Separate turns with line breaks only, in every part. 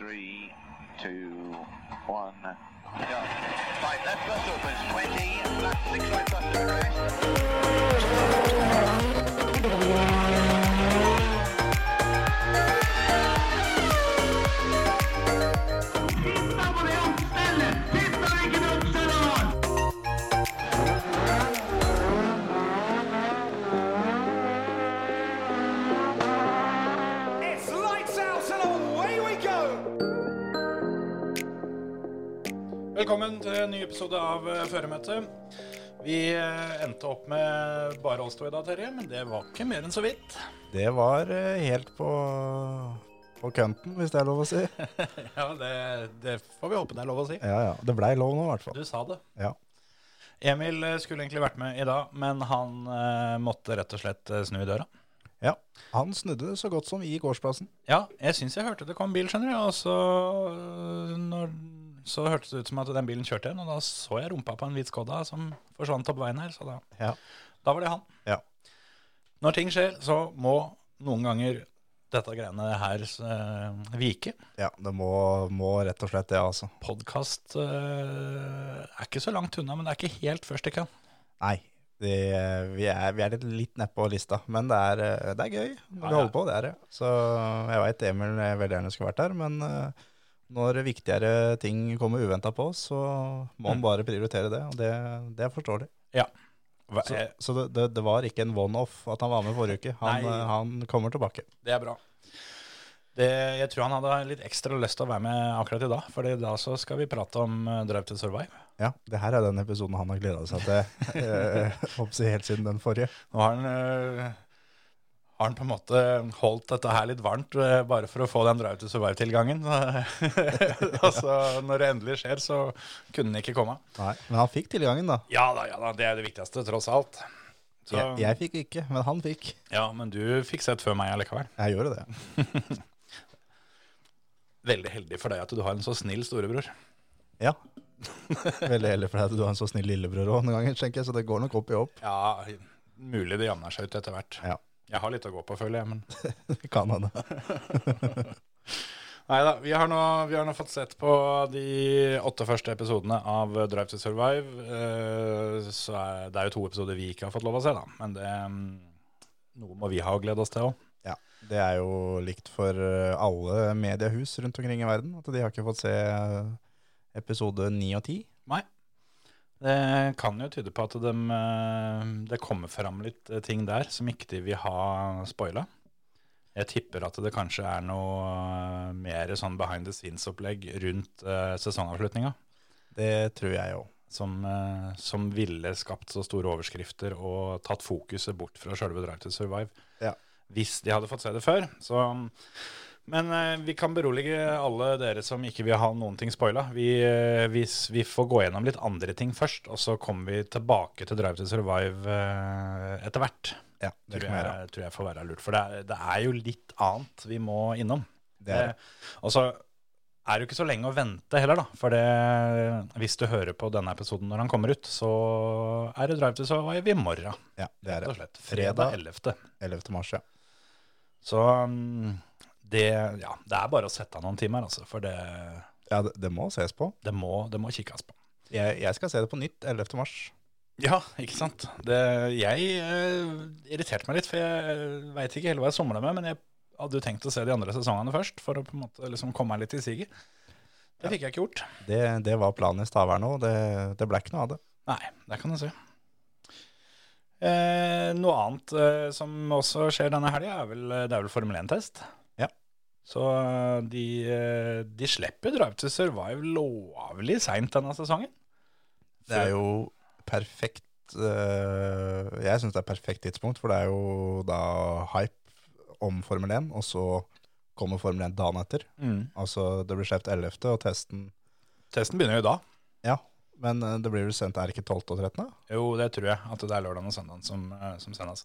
Three, two, one. Go. Right, left bus opens 20, left six right bus to rest.
Velkommen til en ny episode av eh, Føremøtet. Vi eh, endte opp med bare oss to i dag, Terje, men det var ikke mer enn så vidt.
Det var eh, helt på, på kønten, hvis det er lov å si.
Ja, det, det får vi håpe det er lov å si.
Ja, ja. Det blei lov nå, i hvert fall.
Du sa det.
Ja.
Emil skulle egentlig vært med i dag, men han eh, måtte rett og slett snu i døra.
ja. Han snudde så godt som i gårdsplassen.
Ja, jeg syns jeg hørte det kom bil, skjønner du, og så, når, så hørtes det ut som at den bilen kjørte igjen, og da så jeg rumpa på en hvit Skoda som forsvant opp veien her, så da,
Ja.
da var det han.
Ja.
Når ting skjer, så må noen ganger dette greiene her øh, vike.
Ja, det må, må rett og slett det, altså.
Podkast er ikke så langt unna, men det er ikke helt først i køen.
Nei, det, vi, er, vi er litt, litt nedpå lista, men det er, eh, det er gøy når vi
Ja, ja.
holder på, det er det. Så jeg veit Emil eh, veldig gjerne skulle vært der, men eh, når viktigere ting kommer uventa på, så må han
Mm.
bare prioritere det, og det, det er forståelig.
Ja. Hva,
Så,
eh,
så det, det, var ikke en one-off at han var med forrige uke. Han, eh, han kommer tilbake.
det er bra. Det, jeg tror han hadde litt ekstra lyst til å være med akkurat i dag, for da så skal vi prate om uh, Drive to Survive.
Ja, det her er den episoden han har gleda seg til eh, helt siden den forrige.
Nå har han, har han på en måte holdt dette her litt varmt øh, bare for å få den Drive to Survive-tilgangen. altså, når det endelig skjer, så kunne han ikke komme.
Nei, Men han fikk tilgangen, da.
Ja da, ja da, det er det viktigste, tross alt. Så,
Jeg, jeg fikk ikke, men han fikk.
Ja, men du fikk sett før meg allikevel.
Jeg gjorde det.
Veldig heldig for deg at du har en så snill storebror.
Ja. Veldig heldig for deg at du har en så snill lillebror òg noen ganger, tenker jeg, så det går nok opp i opp.
Ja, mulig det jamner seg ut etter hvert.
Ja,
Jeg har litt å gå på, føler jeg, men
kan hende.
Nei da, vi, vi har nå fått sett på de åtte første episodene av Drive to Survive. Eh, så er, det er jo to episoder vi ikke har fått lov å se, da. Men det, mm, noe må vi ha glede oss til òg.
Ja, Det er jo likt for eh, alle mediehus rundt omkring i verden, at de har ikke fått se eh, episode 9 og 10.
Nei. Det kan jo tyde på at de, eh, det kommer fram litt eh, ting der som ikke de vil ha spoila. Jeg tipper at det kanskje er noe eh, mer sånn behind the scenes-opplegg rundt uh, sesongavslutninga.
Det tror jeg òg.
som, uh, som ville skapt så store overskrifter og tatt fokuset bort fra sjølve Drive to Survive.
Ja.
Hvis de hadde fått se det før. Så, men eh, vi kan berolige alle dere som ikke vil ha noen ting spoila. Vi, eh, vi, vi får gå gjennom litt andre ting først, og så kommer vi tilbake til Drive to Survive eh, etter hvert.
Ja, det
Tror
kan gjøre.
jeg, tror jeg får være lurt. For det er, det er jo litt annet vi må innom.
Det er.
Eh, Og så er det jo ikke så lenge å vente heller, da. For det, hvis du hører på denne episoden når han kommer ut, så er det Drive to Survive i morgen.
Ja, det er
Rett og
det.
slett. Fredag
Fredag.
11.
11. mars, ja.
Så mm, det, ja, det er bare å sette av noen timer, altså. For det,
Ja, det, det må ses på.
det, må, det må kikkes på.
Jeg, jeg skal se det på nytt 11. mars.
Ja, ikke sant. Det, jeg eh, irriterte meg litt, for jeg veit ikke helt hva jeg somla med. Men jeg hadde jo tenkt å se de andre sesongene først, for å på en måte liksom komme meg litt i siget. Det fikk jeg ikke gjort.
Det, det var planen i Stavern òg, det, det ble ikke noe av det.
Nei, det kan du si. Eh, noe annet eh, som også skjer denne helga, er er vel Formel 1-test. Så eh, de, eh, de slipper Drive to Survive lovlig seint denne sesongen.
Det er jo perfekt eh, Jeg syns det er perfekt tidspunkt, for det er jo da hype om Formel 1, og så kommer Formel 1 dagen etter.
Mm.
Altså det blir skjevt 11., og testen
Testen begynner jo da.
Ja, men det blir vel sendt, er det ikke 12. og 13.?
Jo, det tror jeg. At det er lørdag og søndag som, som sendes.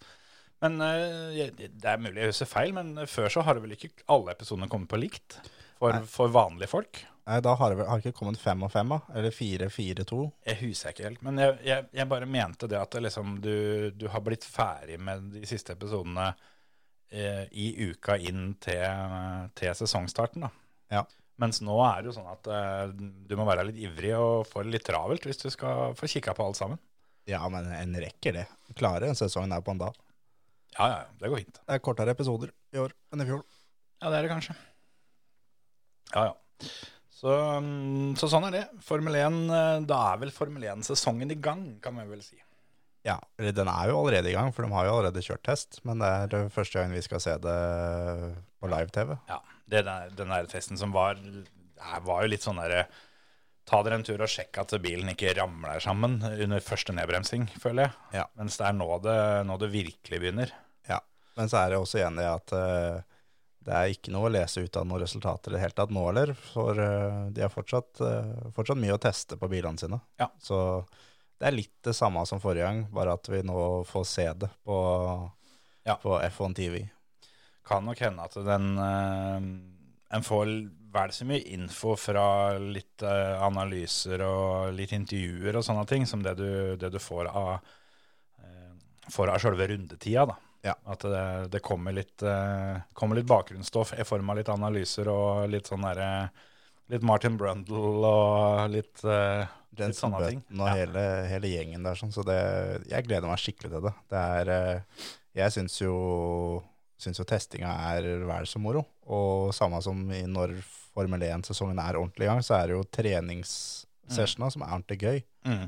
Men eh, det er mulig jeg husker feil, men før så har det vel ikke alle episodene kommet på likt? For, for vanlige folk?
Nei, da har det vel har det ikke kommet fem og fem, da? Eller fire, fire, to?
Jeg husker ikke helt, men jeg, jeg, jeg bare mente det at det liksom, du, du har blitt ferdig med de siste episodene eh, i uka inn til, til sesongstarten. da.
Ja.
Mens nå er det jo sånn at eh, du må være litt ivrig og få det litt travelt hvis du skal få kikka på alt sammen.
Ja, men en rekker det. Klarer en sesong der på en dag.
Ja, ja, ja, det går fint.
Det er kortere episoder i år enn i fjor.
Ja, det er det kanskje. Ja, ja. Så, mm, så sånn er det. Formel 1, eh, da er vel Formel 1-sesongen i gang, kan vi vel si.
Ja, eller den er jo allerede i gang, for de har jo allerede kjørt test. Men det er eh, første gang vi skal se det på live-TV.
Ja, det der, den der testen som var, var jo litt sånn derre Ta dere en tur og sjekk at bilen ikke ramler sammen under første nedbremsing, føler jeg.
Ja.
Mens det er nå det, nå det virkelig begynner.
Men så er jeg også enig i at uh, det er ikke noe å lese ut av noen resultater i det hele tatt nå heller, for uh, de har fortsatt, uh, fortsatt mye å teste på bilene sine.
Ja.
Så det er litt det samme som forrige gang, bare at vi nå får se det på,
Ja.
på F1 TV.
Kan nok hende at den En får vel så mye info fra litt analyser og litt intervjuer og sånne ting, som det du, det du får av uh, får av sjølve rundetida, da.
Ja.
At det, det kommer, litt, uh, kommer litt bakgrunnsstoff i form av litt analyser og litt sånn derre Litt Martin Brundle og litt, uh, litt sånne ting.
Og
Ja.
hele, hele gjengen der, sånn, så det, jeg gleder meg skikkelig til det. det er, uh, jeg syns jo, syns jo testinga er vel så moro. Og samme som i når Formel 1-sesongen er ordentlig i gang, så er det jo treningssessionene som er ordentlig gøy.
Mm.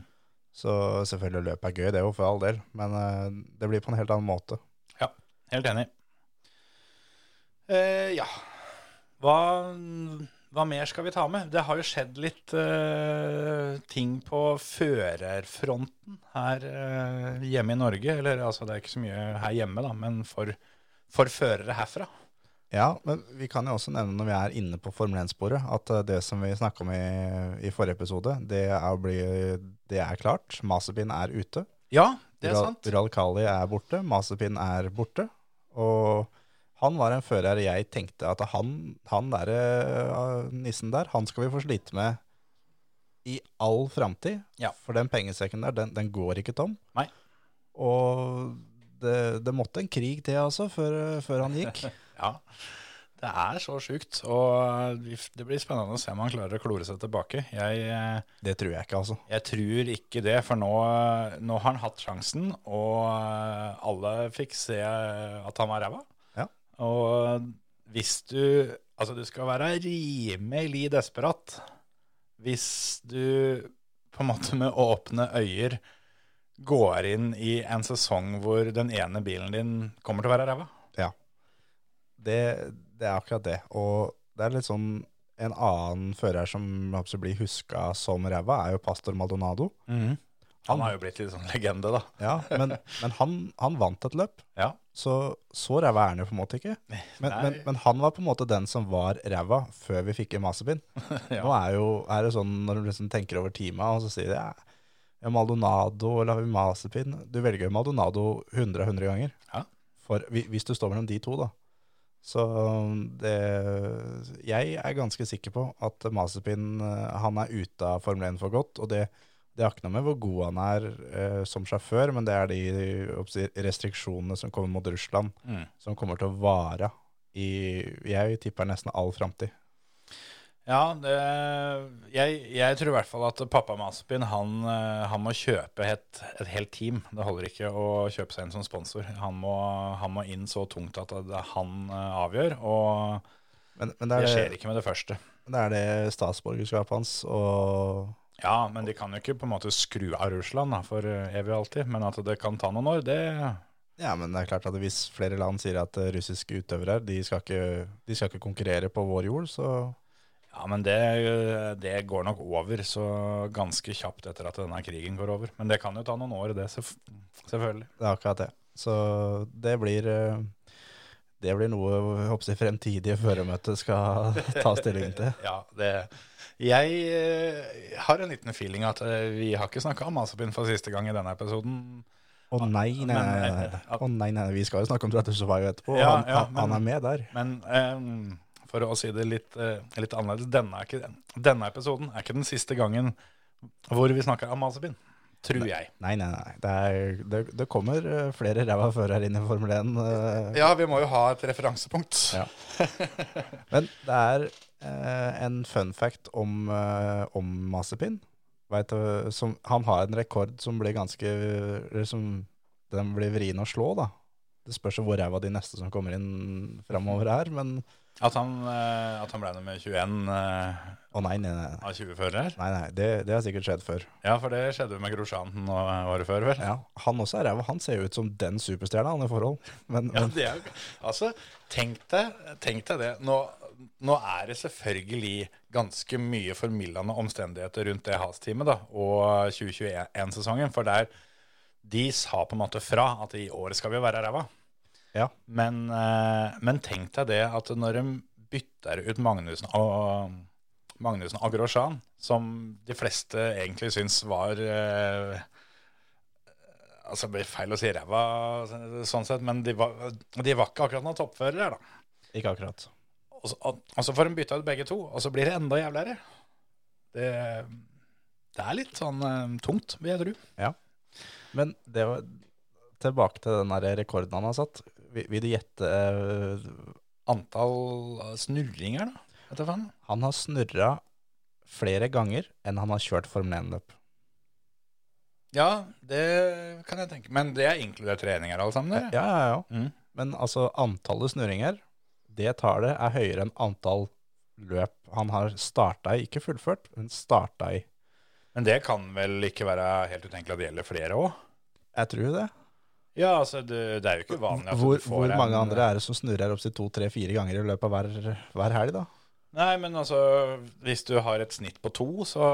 Så selvfølgelig løpet er gøy, det er jo for all del, men det blir på en helt annen måte.
Helt enig. Eh, ja. Hva, hva mer skal vi ta med? Det har jo skjedd litt eh, ting på førerfronten her eh, hjemme i Norge. Eller altså, det er ikke så mye her hjemme, da, men for, for førere herfra.
Ja, men vi kan jo også nevne når vi er inne på Formel 1-sporet, at eh, det som vi snakka om i, i forrige episode, det er, å bli, det er klart. Mazepin er ute.
Ja, det er sant.
Ralkali er borte, Mazepin er borte. Og han var en fører jeg tenkte at han, han der, eh, nissen der, han skal vi få slite med i all framtid.
Ja.
For den pengesekken der, den, den går ikke tom.
Nei.
Og det, det måtte en krig til, altså, før, før han gikk.
Ja, det er så sjukt. Og det blir spennende å se om han klarer å klore seg tilbake. Jeg, eh,
Det tror jeg ikke, altså.
jeg tror ikke det, for nå, nå har han hatt sjansen, og eh, alle fikk se at han var ræva.
Ja.
Og hvis du Altså, du skal være rimelig desperat hvis du på en måte med åpne øyer går inn i en sesong hvor den ene bilen din kommer til å være ræva.
Ja. Det, det er akkurat det. Og det er litt sånn En annen fører som blir huska som ræva, er jo Pastor Maldonado.
Han har jo blitt litt sånn legende, da.
Ja, Men, men han, han vant et løp,
Ja.
så så ræva er han jo på en måte ikke. Men, men, men han var på en måte den som var ræva før vi fikk en masebind.
Ja.
Nå er, jo, er det sånn når du liksom tenker over tima, og så sier de ja, Maldonado eller Mazepin? Du velger jo Maldonado 100 av 100 ganger.
Ja.
For hvis du står mellom de to, da. Så det Jeg er ganske sikker på at Mazepin eh, han er ute av Formel 1 for godt. Og det, det har ikke noe med hvor god han er eh, som sjåfør, men det er de restriksjonene som kommer mot Russland,
Mm.
som kommer til å vare i Jeg tipper nesten all framtid.
Ja, det, jeg, jeg tror i hvert fall at pappa Mazepin han, eh, han må kjøpe et, et helt team. Det holder ikke å kjøpe seg inn som sponsor. Han må, han må inn så tungt at det er han eh, avgjør, og
Men, men
det
det, er
skjer ikke med det første.
det er det statsborgerskapet hans, og
Ja, men de kan jo ikke på en måte skru av Russland da, for eh, evig og alltid. Men at det kan ta noen år, det
Ja, men det er klart at hvis flere land sier at russiske utøvere de skal ikke, de skal ikke konkurrere på vår jord, så
Ja, men det, det går nok over så ganske kjapt etter at denne krigen går over. Men det kan jo ta noen år, det, selvf- selvfølgelig.
det er akkurat det. Så det blir eh, det blir noe håper fremtidige førermøter skal ta stilling til.
Ja, det Jeg eh, har en liten feeling at eh, vi har ikke snakka om Masapin for siste gang i denne episoden.
Å nei, nei, nei, nei, nei.
Men,
nei, nei, vi skal jo snakke om Drive etterpå, og
Ja,
han,
ja,
men, han er med der.
Men eh, for å si det litt, eh, litt annerledes, denne, er ikke, denne episoden er ikke den siste gangen hvor vi snakker om Mazepin. Tror jeg.
Nei, nei, nei. Det, er, det, det kommer eh, flere ræva førere inn i Formel 1. eh,
Ja, vi må jo ha et referansepunkt.
Ja. Men det er eh, en fun fact om, om Mazepin. Vet du, som, han har en rekord som blir ganske som Den blir vrien å slå, da. Det spørs hvor ræva de neste som kommer inn framover er, men
At han, eh, at han ble nummer 21 eh,
Å nei, nei, nei.
av 20 førere?
Nei, nei, det, det har sikkert skjedd før.
Ja, for det skjedde jo med Grosjanten året før, vel?
Ja, Han også er ræva. Han ser jo ut som den superstjerna, han i forhold. Men,
Ja, det er, altså, tenk deg, tenk deg det. Nå, nå er det selvfølgelig ganske mye formildende omstendigheter rundt det Has-teamet og 2021-sesongen. For der de sa på en måte fra at i år skal vi være ræva.
Ja,
Men, eh, men tenk deg det at når de bytter ut Magnussen og, Magnussen og Grosjean, som de fleste egentlig syns var eh, Altså, det blir feil å si ræva, sånn sett, men de var, de var ikke akkurat noen toppførere, da.
ikke akkurat.
Og så, og, og så får de bytta ut begge to, og så blir det enda jævligere. Det, det er litt sånn uh, tungt, vil jeg tro.
Ja. Men det var tilbake til den der rekorden han har satt. Vil, du gjette eh,
Antall snurringer, da.
Han har snurra flere ganger enn han har kjørt Formel 1-løp.
Ja, det kan jeg tenke. Men det er inkludert treninger, alle sammen?
Ja, ja, ja.
Mm.
Men altså, antallet snurringer, det tallet er høyere enn antall løp han har starta i. Ikke fullført, men starta i.
Men det kan vel ikke være helt utenkelig at det gjelder flere òg?
Jeg tror det.
Ja, altså, det, det er jo ikke vanlig at
Hvor,
du får
hvor mange
en,
andre er det som snurrer opptil to, tre, fire ganger i løpet av hver, hver helg, da?
Nei, men altså, hvis du har et snitt på to, så,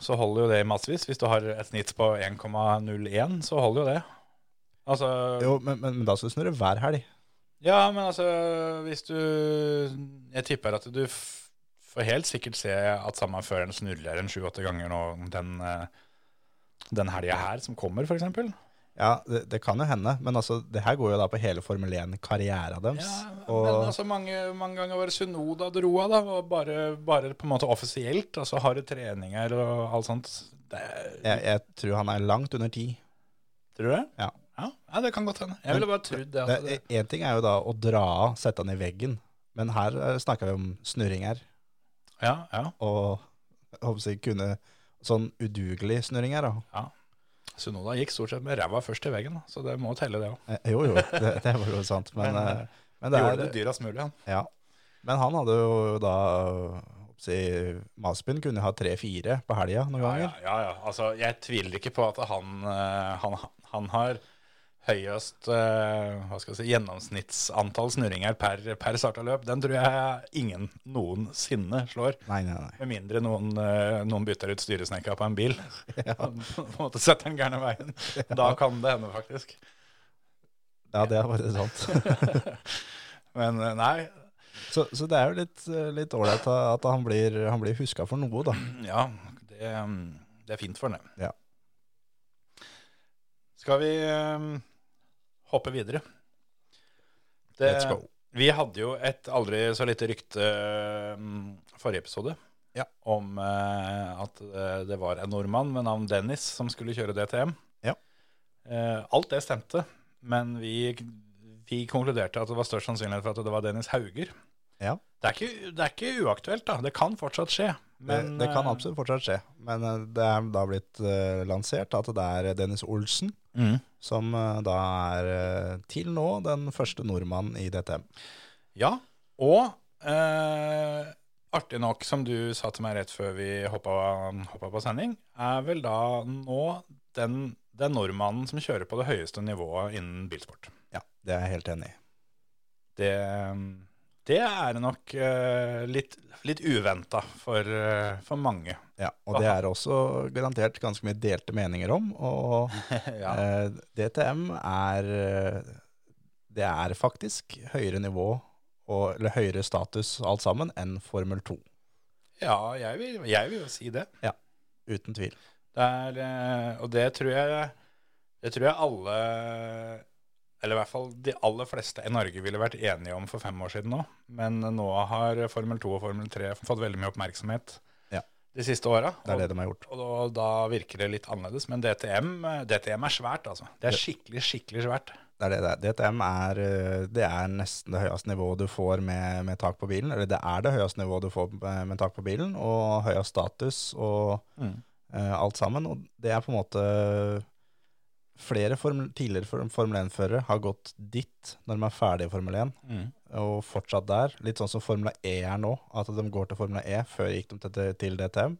så holder jo det i massevis. Hvis du har et snitt på 1,01, så holder jo det. Altså
Jo, men, men, men da skal du snurre hver helg.
Ja, men altså, hvis du Jeg tipper at du får helt sikkert se at samme føreren snurrer en sju-åtte ganger nå den, eh, den helga her som kommer, f.eks.
Ja, det, det kan jo hende, men altså, det her går jo da på hele Formel 1-karrieren deres.
Ja,
og,
Men altså, mange, mange ganger var det Sunoda dro av, da. Og bare, bare på en måte offisielt. Altså harde treninger og alt sånt. Det,
jeg, jeg tror han er langt under ti.
tror du det?
Ja.
ja? Ja, det kan godt hende. Jeg ville bare trodd det.
Én altså, ting er jo da å dra av, sette han i veggen, men her eh, snakker vi om snurringer.
ja, ja.
Og jeg håper jeg kunne sånn udugelig snurringer. da.
Sunoda gikk stort sett med ræva først i veggen, så det må telle, det òg.
Eh, Jo, jo, det, det var jo sant. Men,
Men,
eh, men, det
Gjorde
er,
det dyrast mulig, han.
ja. men han hadde jo da si, Maspin kunne ha tre-fire på helga noen
Ja,
ganger.
ja, ja, ja. Altså, jeg tviler ikke på at han, eh, han, han har høyest uh, si, gjennomsnittsantall snurringer per, per starta løp. Den tror jeg ingen noensinne slår.
Nei, nei, nei.
Med mindre noen, uh, noen bytter ut styresnekka på en bil. Ja. på en måte setter den gærne veien. Da kan det hende, faktisk.
Ja, det er bare sant.
Men eh, nei,
Så, så det er jo litt ålreit at han blir, han blir huska for noe, da.
ja, det, mm, det er fint for ham.
Ja.
Skal vi hoppe videre? Det,
Let's go.
Vi hadde jo et aldri så lite rykte mm, forrige episode
Ja.
om eh, at eh, det var en nordmann med navn Dennis som skulle kjøre DTM.
Ja.
Eh, alt det stemte, men vi, vi konkluderte at det var størst sannsynlighet for at det var Dennis Hauger.
Ja.
Det er ikke, det er ikke uaktuelt, da. Det kan fortsatt skje. Men,
det, det kan
eh,
absolutt fortsatt skje. Men eh, det er da blitt uh, lansert at det er Dennis Olsen
mm.
som uh, da er uh, til nå den første nordmannen i DTM.
Ja, og artig nok, som du sa til meg rett før vi hoppa, hoppa på sending, er vel da nå den, den nordmannen som kjører på det høyeste nivået innen bilsport.
Ja, det er jeg helt enig i.
Det, det er nok uh, litt, litt uventa for, uh, for mange.
Ja, og det er også garantert ganske mye delte meninger om. Og
ja.
uh, DTM er eh, Det er faktisk høyere nivå og, eller høyere status alt sammen enn Formel 2.
ja, jeg vil, jeg vil jo si det.
Ja, Uten tvil.
Det er, eh, og det tror jeg Det tror jeg alle Eller i hvert fall de aller fleste i Norge ville vært enige om for fem år siden nå. Men nå har Formel 2 og Formel 3 fått veldig mye oppmerksomhet
Ja.
de siste åra.
Det er det de har gjort.
Og da, da virker det litt annerledes. Men DTM, eh, DTM er svært, altså. Det er skikkelig, skikkelig svært.
Det er det det er. DTM er, eh, det er nesten det høyeste nivået du får med, med tak på bilen. Eller det er det høyeste nivået du får med, med tak på bilen, og høyest status og eh, alt sammen. Og det er på en måte Flere formel, tidligere form- Formel 1-førere har gått dit når de er ferdige i Formel 1, og fortsatt der. Litt sånn som Formel E er nå, at de går til Formel E. Før gikk de til, DTM.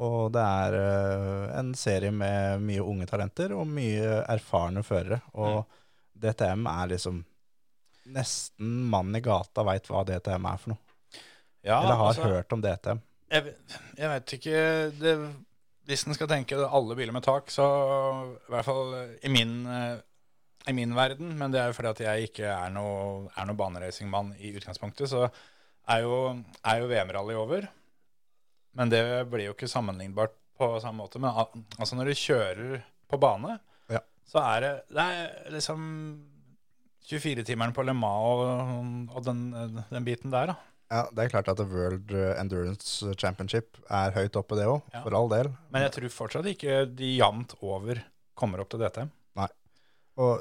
Og det er uh, en serie med mye unge talenter og mye erfarne førere. Og DTM er liksom Nesten mannen i gata veit hva DTM er for noe.
Ja,
Eller har
altså,
hørt om DTM.
Jeg, jeg vet ikke det, Hvis en skal tenke alle biler med tak, så i hvert fall i min, eh, i min verden, men det er jo fordi at jeg ikke er noe, er noe baneracingmann i utgangspunktet, så er jo, er jo VM-rally over. Men det blir jo ikke sammenlignbart på samme måte. Men al- altså når du kjører på bane,
Ja.
så er det, det er liksom 24-timeren på Le Mans og, og den, den biten der, da.
Ja, Det er klart at World Endurance Championship er høyt oppe, det òg.
Ja.
For all del.
Men jeg tror fortsatt ikke de jevnt over kommer opp til DTM. Nei.
Og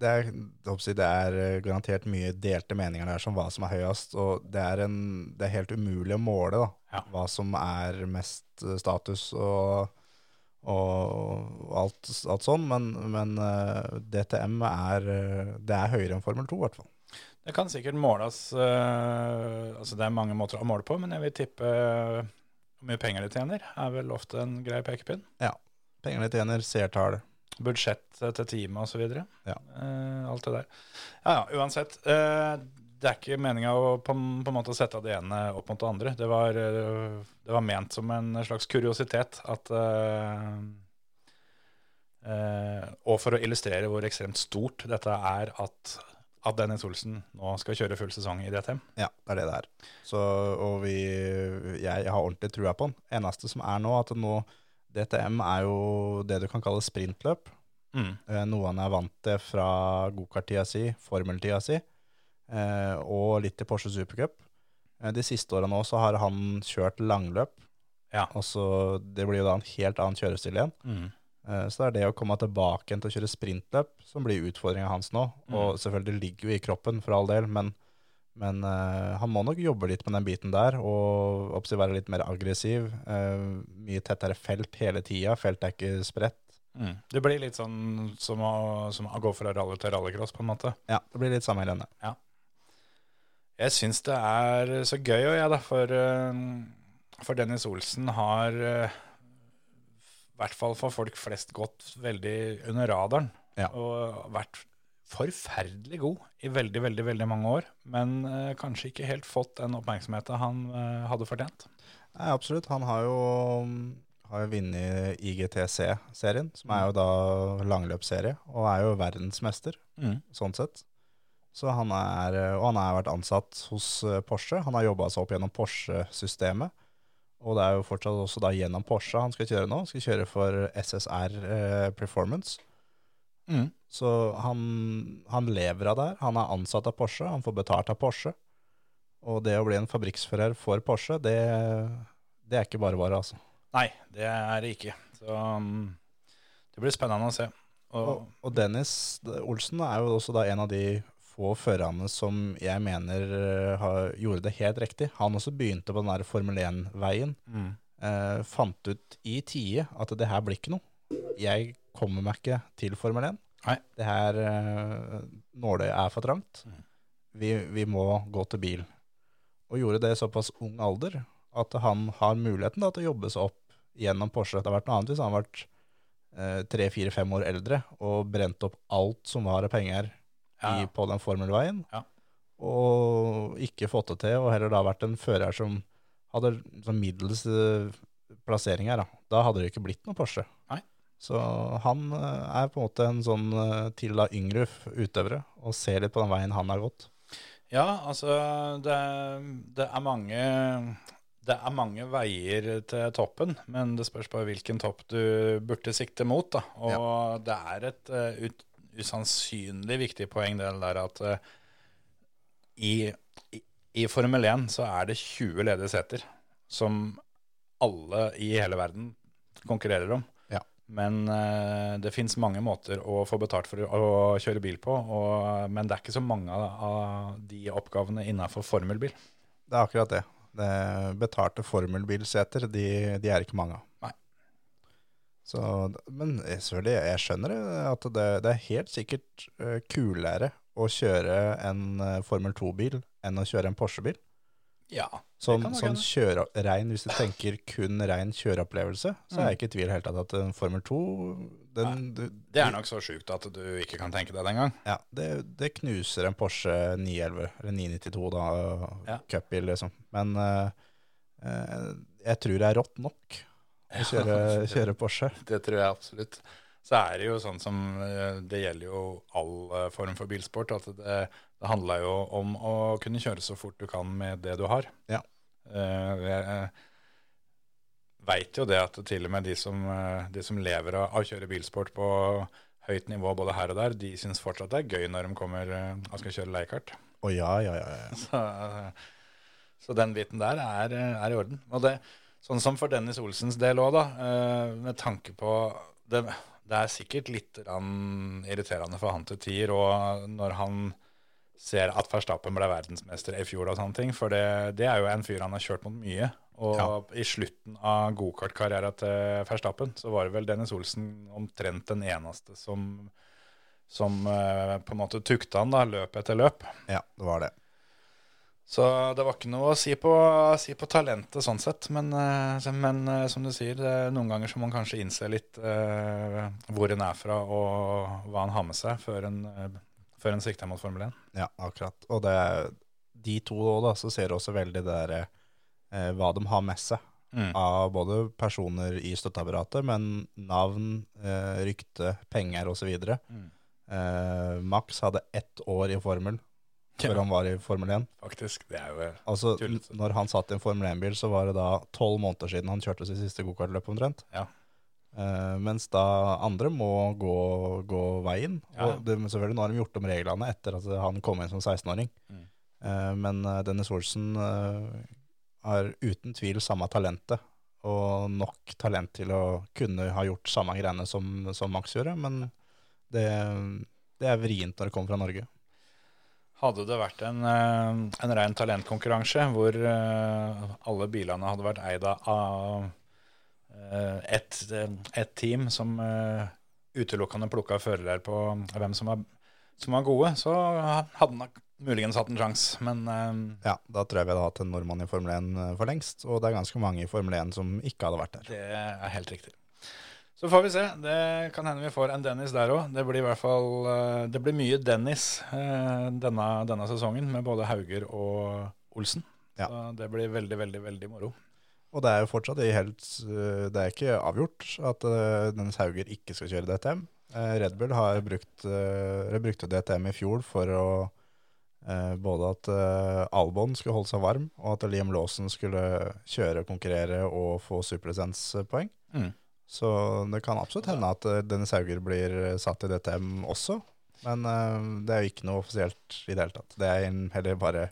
det er, det er eh, garantert mye delte meninger der som hva som er høyest. Og det er, en, det er helt umulig å måle da,
Ja.
hva som er mest eh, status og, og alt, alt sånn. Men, men eh, DTM er, det er høyere enn Formel 2, i hvert fall.
Det kan sikkert måles uh, Altså det er mange måter å måle på, men jeg vil tippe eh, hvor mye penger de tjener, er vel ofte en grei pekepinn.
Ja. Penger de tjener, seertall.
Budsjett eh, til teamet osv.
Ja.
Uh, alt det der. Ja, ja, uansett. eh, det er ikke meninga å på, på en måte sette det ene opp mot det andre. Det var, eh, det var ment som en slags kuriositet at eh, eh, Og for å illustrere hvor ekstremt stort dette er at, at Dennis Olsen nå skal kjøre full sesong i DTM.
Ja, det er det det er. Så, og vi, jeg har ordentlig trua på han. Eneste som er nå, at nå DTM er jo det du kan kalle sprintløp.
Mm.
Eh, Noe han er vant til fra gokart-tida si, formeltida si, eh, og litt i Porsche Supercup. Eh, de siste åra nå så har han kjørt langløp,
Ja.
og så det blir jo da en helt annen kjørestil igjen.
Mm.
Eh, så det er det å komme tilbake til å kjøre sprintløp som blir utfordringa hans nå. Og selvfølgelig ligger jo i kroppen, for all del, men, men uh, han må nok jobbe litt med den biten der, og oppsett, være litt mer aggressiv. Uh, mye tettere felt hele tida. Feltet er ikke spredt.
Mm. Det blir litt sånn som å, som å gå fra rally til rallycross, på en måte.
Ja, det blir litt samme greiene.
Jeg syns det er så gøy, og jeg, da, for, for Dennis Olsen har i hvert fall for folk flest gått veldig under radaren.
Ja.
Og vært forferdelig god i veldig, veldig veldig mange år. Men eh, kanskje ikke helt fått den oppmerksomheten han eh, hadde fortjent.
Nei, absolutt. Han har jo, har jo vunnet IGTC-serien, som er jo da langløpsserie, og er jo verdensmester, sånn sett. Så han er, og han har vært ansatt hos eh, Porsche. Han har jobba seg opp gjennom Porsche-systemet. Og det er jo fortsatt også da gjennom Porsche han skal kjøre nå. Han skal kjøre for SSR eh, Performance.
Mm.
Så han, han lever av det her. Han er ansatt av Porsche, han får betalt av Porsche. Og det å bli en fabrikksfører for Porsche, det, det er ikke bare bare, altså.
Nei, det er det ikke. Så mm, det blir spennende å se. Og,
Og, og Dennis Olsen er jo også da en av de få førerne som jeg mener eh, har, gjorde det helt riktig. Han også begynte på den der Formel 1-veien.
mm.
Eh, fant ut i tide at det her blir ikke noe. Jeg kommer meg ikke til Formel 1.
Nei.
Det her eh, nåløyet er for trangt. Vi, vi må gå til bil. Og gjorde det i såpass ung alder at han har muligheten da, til å jobbe seg opp gjennom Porsche. Det har vært noe annet hvis han har vært eh, tre, fire, fem år eldre og brent opp alt som var av penger i, på den formelveien,
Ja.
og ikke fått det til, og heller da vært en fører som hadde sånn middels eh, plassering her. Da. da hadde det ikke blitt noe Porsche.
Nei.
Så han eh, er på en måte en sånn eh, til da yngre utøvere, og ser litt på den veien han har gått.
Ja, altså det, det er mange det er mange veier til toppen, men det spørs bare hvilken topp du burde sikte mot. Da. Og det er et ut, usannsynlig viktig poeng det der at uh, i, i, i Formel 1 så er det 20 ledige seter som alle i hele verden konkurrerer om.
Ja.
Men uh, det fins mange måter å få betalt for å kjøre bil på. Og, men det er ikke så mange av, de oppgavene innafor formelbil.
Det er akkurat det. det betalte formelbilseter, de, de er ikke mange av.
Nei.
Så, men selvfølgelig, jeg skjønner at det, det er helt sikkert eh, kulere å kjøre en eh, Formel 2-bil enn å kjøre en Porsche-bil.
Ja.
Sånn, sånn kjøre, rein, hvis du tenker kun rein kjøreopplevelse, så er jeg ikke i tvil helt at en Formel 2 den, du,
Det er nok så sjukt at du ikke kan tenke deg det engang.
Ja, det, det knuser en Porsche 911, eller 992 da,
Ja.
cupbil liksom. Men uh, jeg tror det er rått nok å kjøre, kjøre Porsche.
Det tror jeg absolutt. Så er det jo sånn som eh, Det gjelder jo all eh, form for bilsport. At det, det handler jo om å kunne kjøre så fort du kan med det du har.
Ja.
Eh, jeg veit jo det at til og med de som, de som lever av å kjøre bilsport på høyt nivå både her og der, de syns fortsatt det er gøy når de kommer og skal kjøre leiekart.
Oh, ja, ja, ja. ja.
Så, så den biten der er, er i orden. Og det, sånn som for Dennis Olsens del òg, da, eh, med tanke på det, det er sikkert litt irriterende for han til tider, og når han ser at Verstappen ble verdensmester i fjor og sånne ting, for det, det er jo en fyr han har kjørt mot mye. Og
Ja.
i slutten av gokartkarrieren til Verstappen, så var det vel Dennis Olsen omtrent den eneste som, som eh, på en måte tukta han da, løp etter løp.
ja, det var det.
Så det var ikke noe å si på, si på talentet sånn sett. Men, eh, men eh, som du sier, noen ganger så må man kanskje innse litt eh, hvor en er fra og hva han har med seg, før en, eh, før en sikter mot Formel 1.
Ja, akkurat. Og det de to da, så ser du også veldig det der eh, hva de har med seg.
Mm.
Av både personer i støtteapparatet, men navn, eh, rykte, penger osv.
Mm.
Eh, Max hadde ett år i Formel før han var i Formel 1.
Faktisk. Det er jo
Altså,
Tullete.
når han satt i en Formel 1-bil, så var det da tolv måneder siden han kjørte sitt siste gokartløp omtrent.
Ja.
Uh, mens da andre må gå, gå veien.
Ja.
Og det, men selvfølgelig nå har de gjort om reglene etter at han kom inn som 16-åring.
Mm.
Uh, men eh, Dennis Olsen uh, har uten tvil samme talentet, og nok talent til å kunne ha gjort samme greiene som, som Max gjorde, men det, det er vrient når det kommer fra Norge.
Hadde det vært en, eh, en ren talentkonkurranse hvor eh, alle bilene hadde vært eid av eh, ett et team som utelukkende plukka førere på hvem som var, som var gode, så hadde han muligens hatt en sjanse. Men
Ja, da tror jeg vi hadde hatt en nordmann i Formel 1 for lengst, og det er ganske mange i Formel 1 som ikke hadde vært der.
det er helt riktig. Så får vi se. Det kan hende vi får en Dennis der òg. Det blir i hvert fall eh, Det blir mye Dennis eh, denne, denne sesongen, med både Hauger og Olsen.
Ja.
Så det blir veldig, veldig, veldig moro.
Og det er jo fortsatt i helt øh, Det er ikke avgjort at Dennis Hauger ikke skal kjøre DTM. Eh, Red Bull har brukt, brukte DTM i fjor for å eh, både at Albon skulle holde seg varm, og at Liam Lawson skulle kjøre, konkurrere og få superlisenspoeng.
Mm.
Så det kan absolutt hende at øh, Dennis Hauger blir øh, satt i DTM også. Men uh, det er jo ikke noe offisielt i det hele tatt. Det er heller bare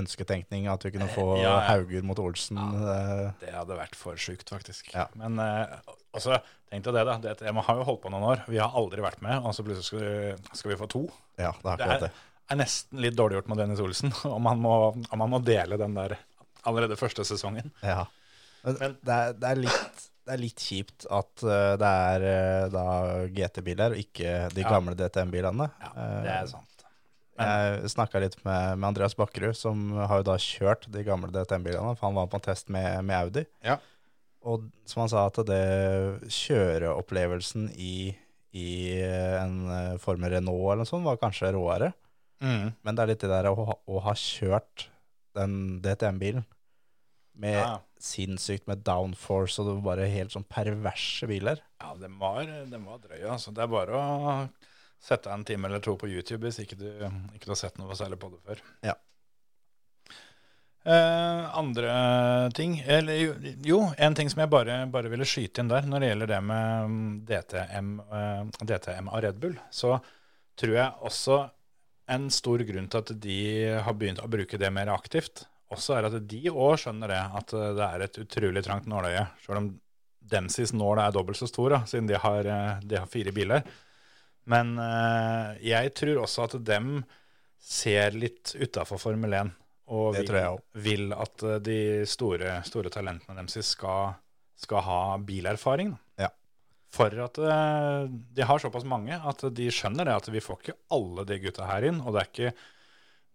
ønsketenkning at vi kunne få
Ja.
Hauger mot Olsen. Ja,
Det hadde vært for sjukt, faktisk.
Ja.
Men uh, også, tenk deg det, da. DTM har jo holdt på noen år. Vi har aldri vært med, og så plutselig skal vi, skal vi få to.
Ja, det er
Det er, er nesten litt dårlig gjort med Dennis Olsen, om han må, om han må dele den der allerede første sesongen.
Ja. Men,
Men-
det, er, det, er litt, det er litt kjipt at eh, det er eh, da GT-biler og ikke de gamle DTM-bilene.
Ja,
Eh,
det er sant.
Jeg snakka litt med, med Andreas Bakkerud, som har jo da kjørt de gamle DTM-bilene, for han var på en test med, med Audi.
Ja.
Og som han sa, at det kjøreopplevelsen i, i en form Renault eller noe sånt var kanskje råere.
Mm.
Men det er litt det der å, å ha kjørt den DTM-bilen med
Ja.
Sinnssykt med downforce og det var bare helt sånn perverse biler.
Ja, den var, den var drøy. Altså. Det er bare å sette en time eller to på YouTube hvis ikke du ikke du har sett noe særlig på det før.
Ja.
Eh, andre ting eller, jo, en ting som jeg bare, bare ville skyte inn der når det gjelder det med mm, DTM, eh, DTM av Red Bull, så tror jeg også en stor grunn til at de har begynt å bruke det mer aktivt, også er at de òg skjønner det, at eh, det er et utrolig trangt nåløye. Selv om Dempseys nål er dobbelt så stor, da, siden de har, eh, de har fire biler. Men eh, jeg tror også at dem ser litt utafor Formel 1. Og vil, vil at de store, store talentene deres skal, skal ha bilerfaring. da.
Ja.
For at de har såpass mange at de skjønner det at vi får ikke alle de gutta her inn. Og det er ikke,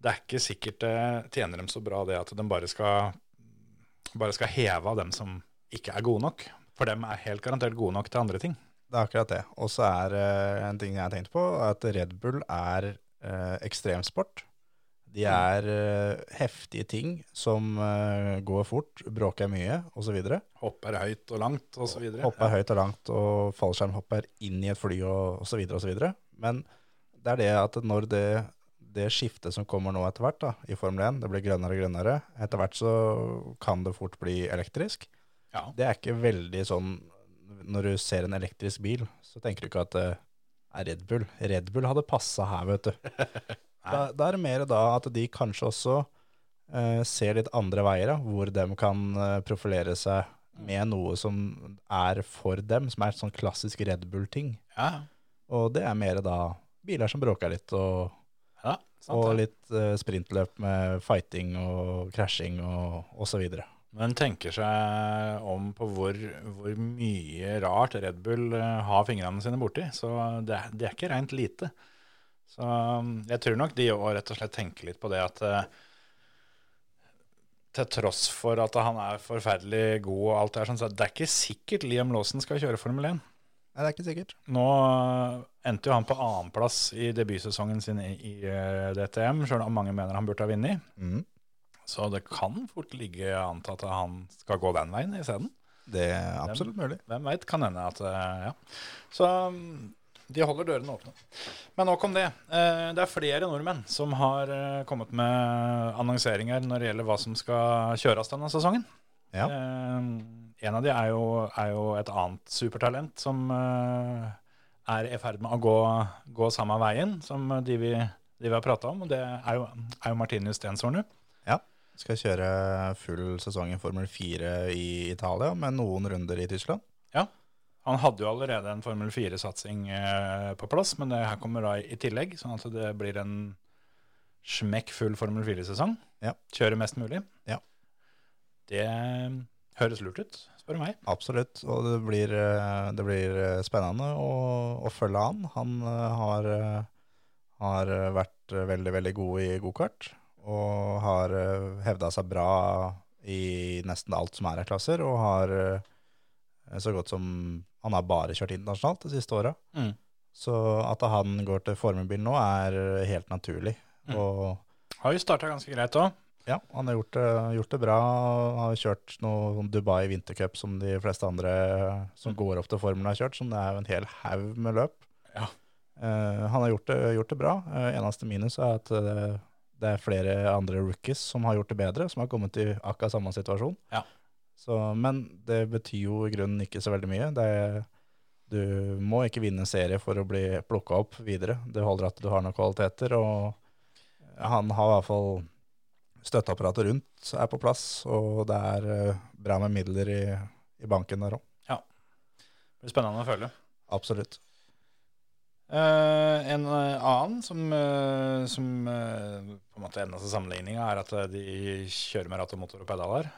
det er ikke sikkert det tjener dem så bra det at de bare skal, bare skal heve av dem som ikke er gode nok. For dem er helt garantert gode nok til andre ting.
Det er akkurat det. Og så er uh, en ting jeg har tenkt på, at Red Bull er uh, ekstremsport. De er uh, heftige ting som går fort, bråker mye osv.
Hopper høyt og langt osv.
Hopper høyt og langt og fallskjermhopper inn i et fly og osv. osv. Men det er det at når det, det skiftet som kommer nå etter hvert da, i Formel 1, det blir grønnere og grønnere, etter hvert så kan det fort bli elektrisk.
Ja.
Det er ikke veldig sånn Når du ser en elektrisk bil, så tenker du ikke at det er Red Bull. Red Bull hadde passa her, vet du. da, da er det mer da at de kanskje også eh, ser litt andre veier, da, hvor de kan eh, profilere seg med noe som er for dem, som er et sånn klassisk Red Bull-ting.
Ja,
Og det er mer da biler som bråker litt, og,
ja sant
og litt uh, sprintløp med fighting og krasjing og, osv.
Men tenker seg om på hvor, hvor mye rart Red Bull eh, har fingrene sine borti. Så det, det er ikke rent lite. Så um, jeg tror nok de òg rett og slett tenker litt på det at eh, til tross for at han er forferdelig god og alt det her, sånn, så det er ikke sikkert Liam Lawson skal kjøre Formel 1.
Nei, det er ikke sikkert.
Nå eh, endte jo han på annenplass i debutsesongen sin i, i eh, DTM, sjøl om mange mener han burde ha vunnet.
Mm.
Så det kan fort ligge an til at han skal gå den veien isteden.
Det er absolutt mulig.
Hvem veit, kan hende at eh, Ja. Så mm, de holder dørene åpne. Men nok om det. Det er flere nordmenn som har kommet med annonseringer når det gjelder hva som skal kjøres denne sesongen.
Ja.
Eh, En av de er jo, er jo et annet supertalent som uh, er i ferd med å gå, gå samme veien som de vi, de vi har prata om, og det er jo, er jo Martinus Stenshorne.
Ja. Skal kjøre full sesong i Formel 4 i Italia, med noen runder i Tyskland. Ja.
Han hadde jo allerede en Formel 4-satsing eh, på plass, men det her kommer da i tillegg, sånn at det blir en smekkfull Formel 4-sesong.
Ja.
Kjøre mest mulig.
Ja.
Det høres lurt ut, spør du meg.
Absolutt, og det blir, eh, det blir eh, spennende å, å følge han. Han eh, har, har vært veldig, veldig god i gokart, og har hevda seg bra i nesten alt som er av klasser, og har så godt som Han har bare kjørt internasjonalt de siste åra.
Mm.
Så at han går til formelbil nå, er helt naturlig.
Mm.
Og
Har jo starta ganske greit òg.
Ja, han har gjort det, gjort det bra. Han har kjørt noe sånn Dubai vintercup som de fleste andre som går opp til formelen har kjørt, som det er jo en hel haug med løp.
Ja.
Uh, han har gjort det, gjort det bra. Uh, eneste minus er at eh, det er flere andre rookies som har gjort det bedre, som har kommet i akkurat samme situasjon.
Ja.
Så, men det betyr jo i grunnen ikke så veldig mye. Det er, du må ikke vinne serie for å bli plukka opp videre. Det holder at du har noen kvaliteter, og han har i hvert fall støtteapparatet rundt er på plass, og det er eh, bra med midler i, i banken der òg.
Det blir spennende å følge.
Absolutt.
Uh, en eh, annen som, uh, som uh, på en måte eneste sammenligninga er at de kjører med ratt og motor og pedaler.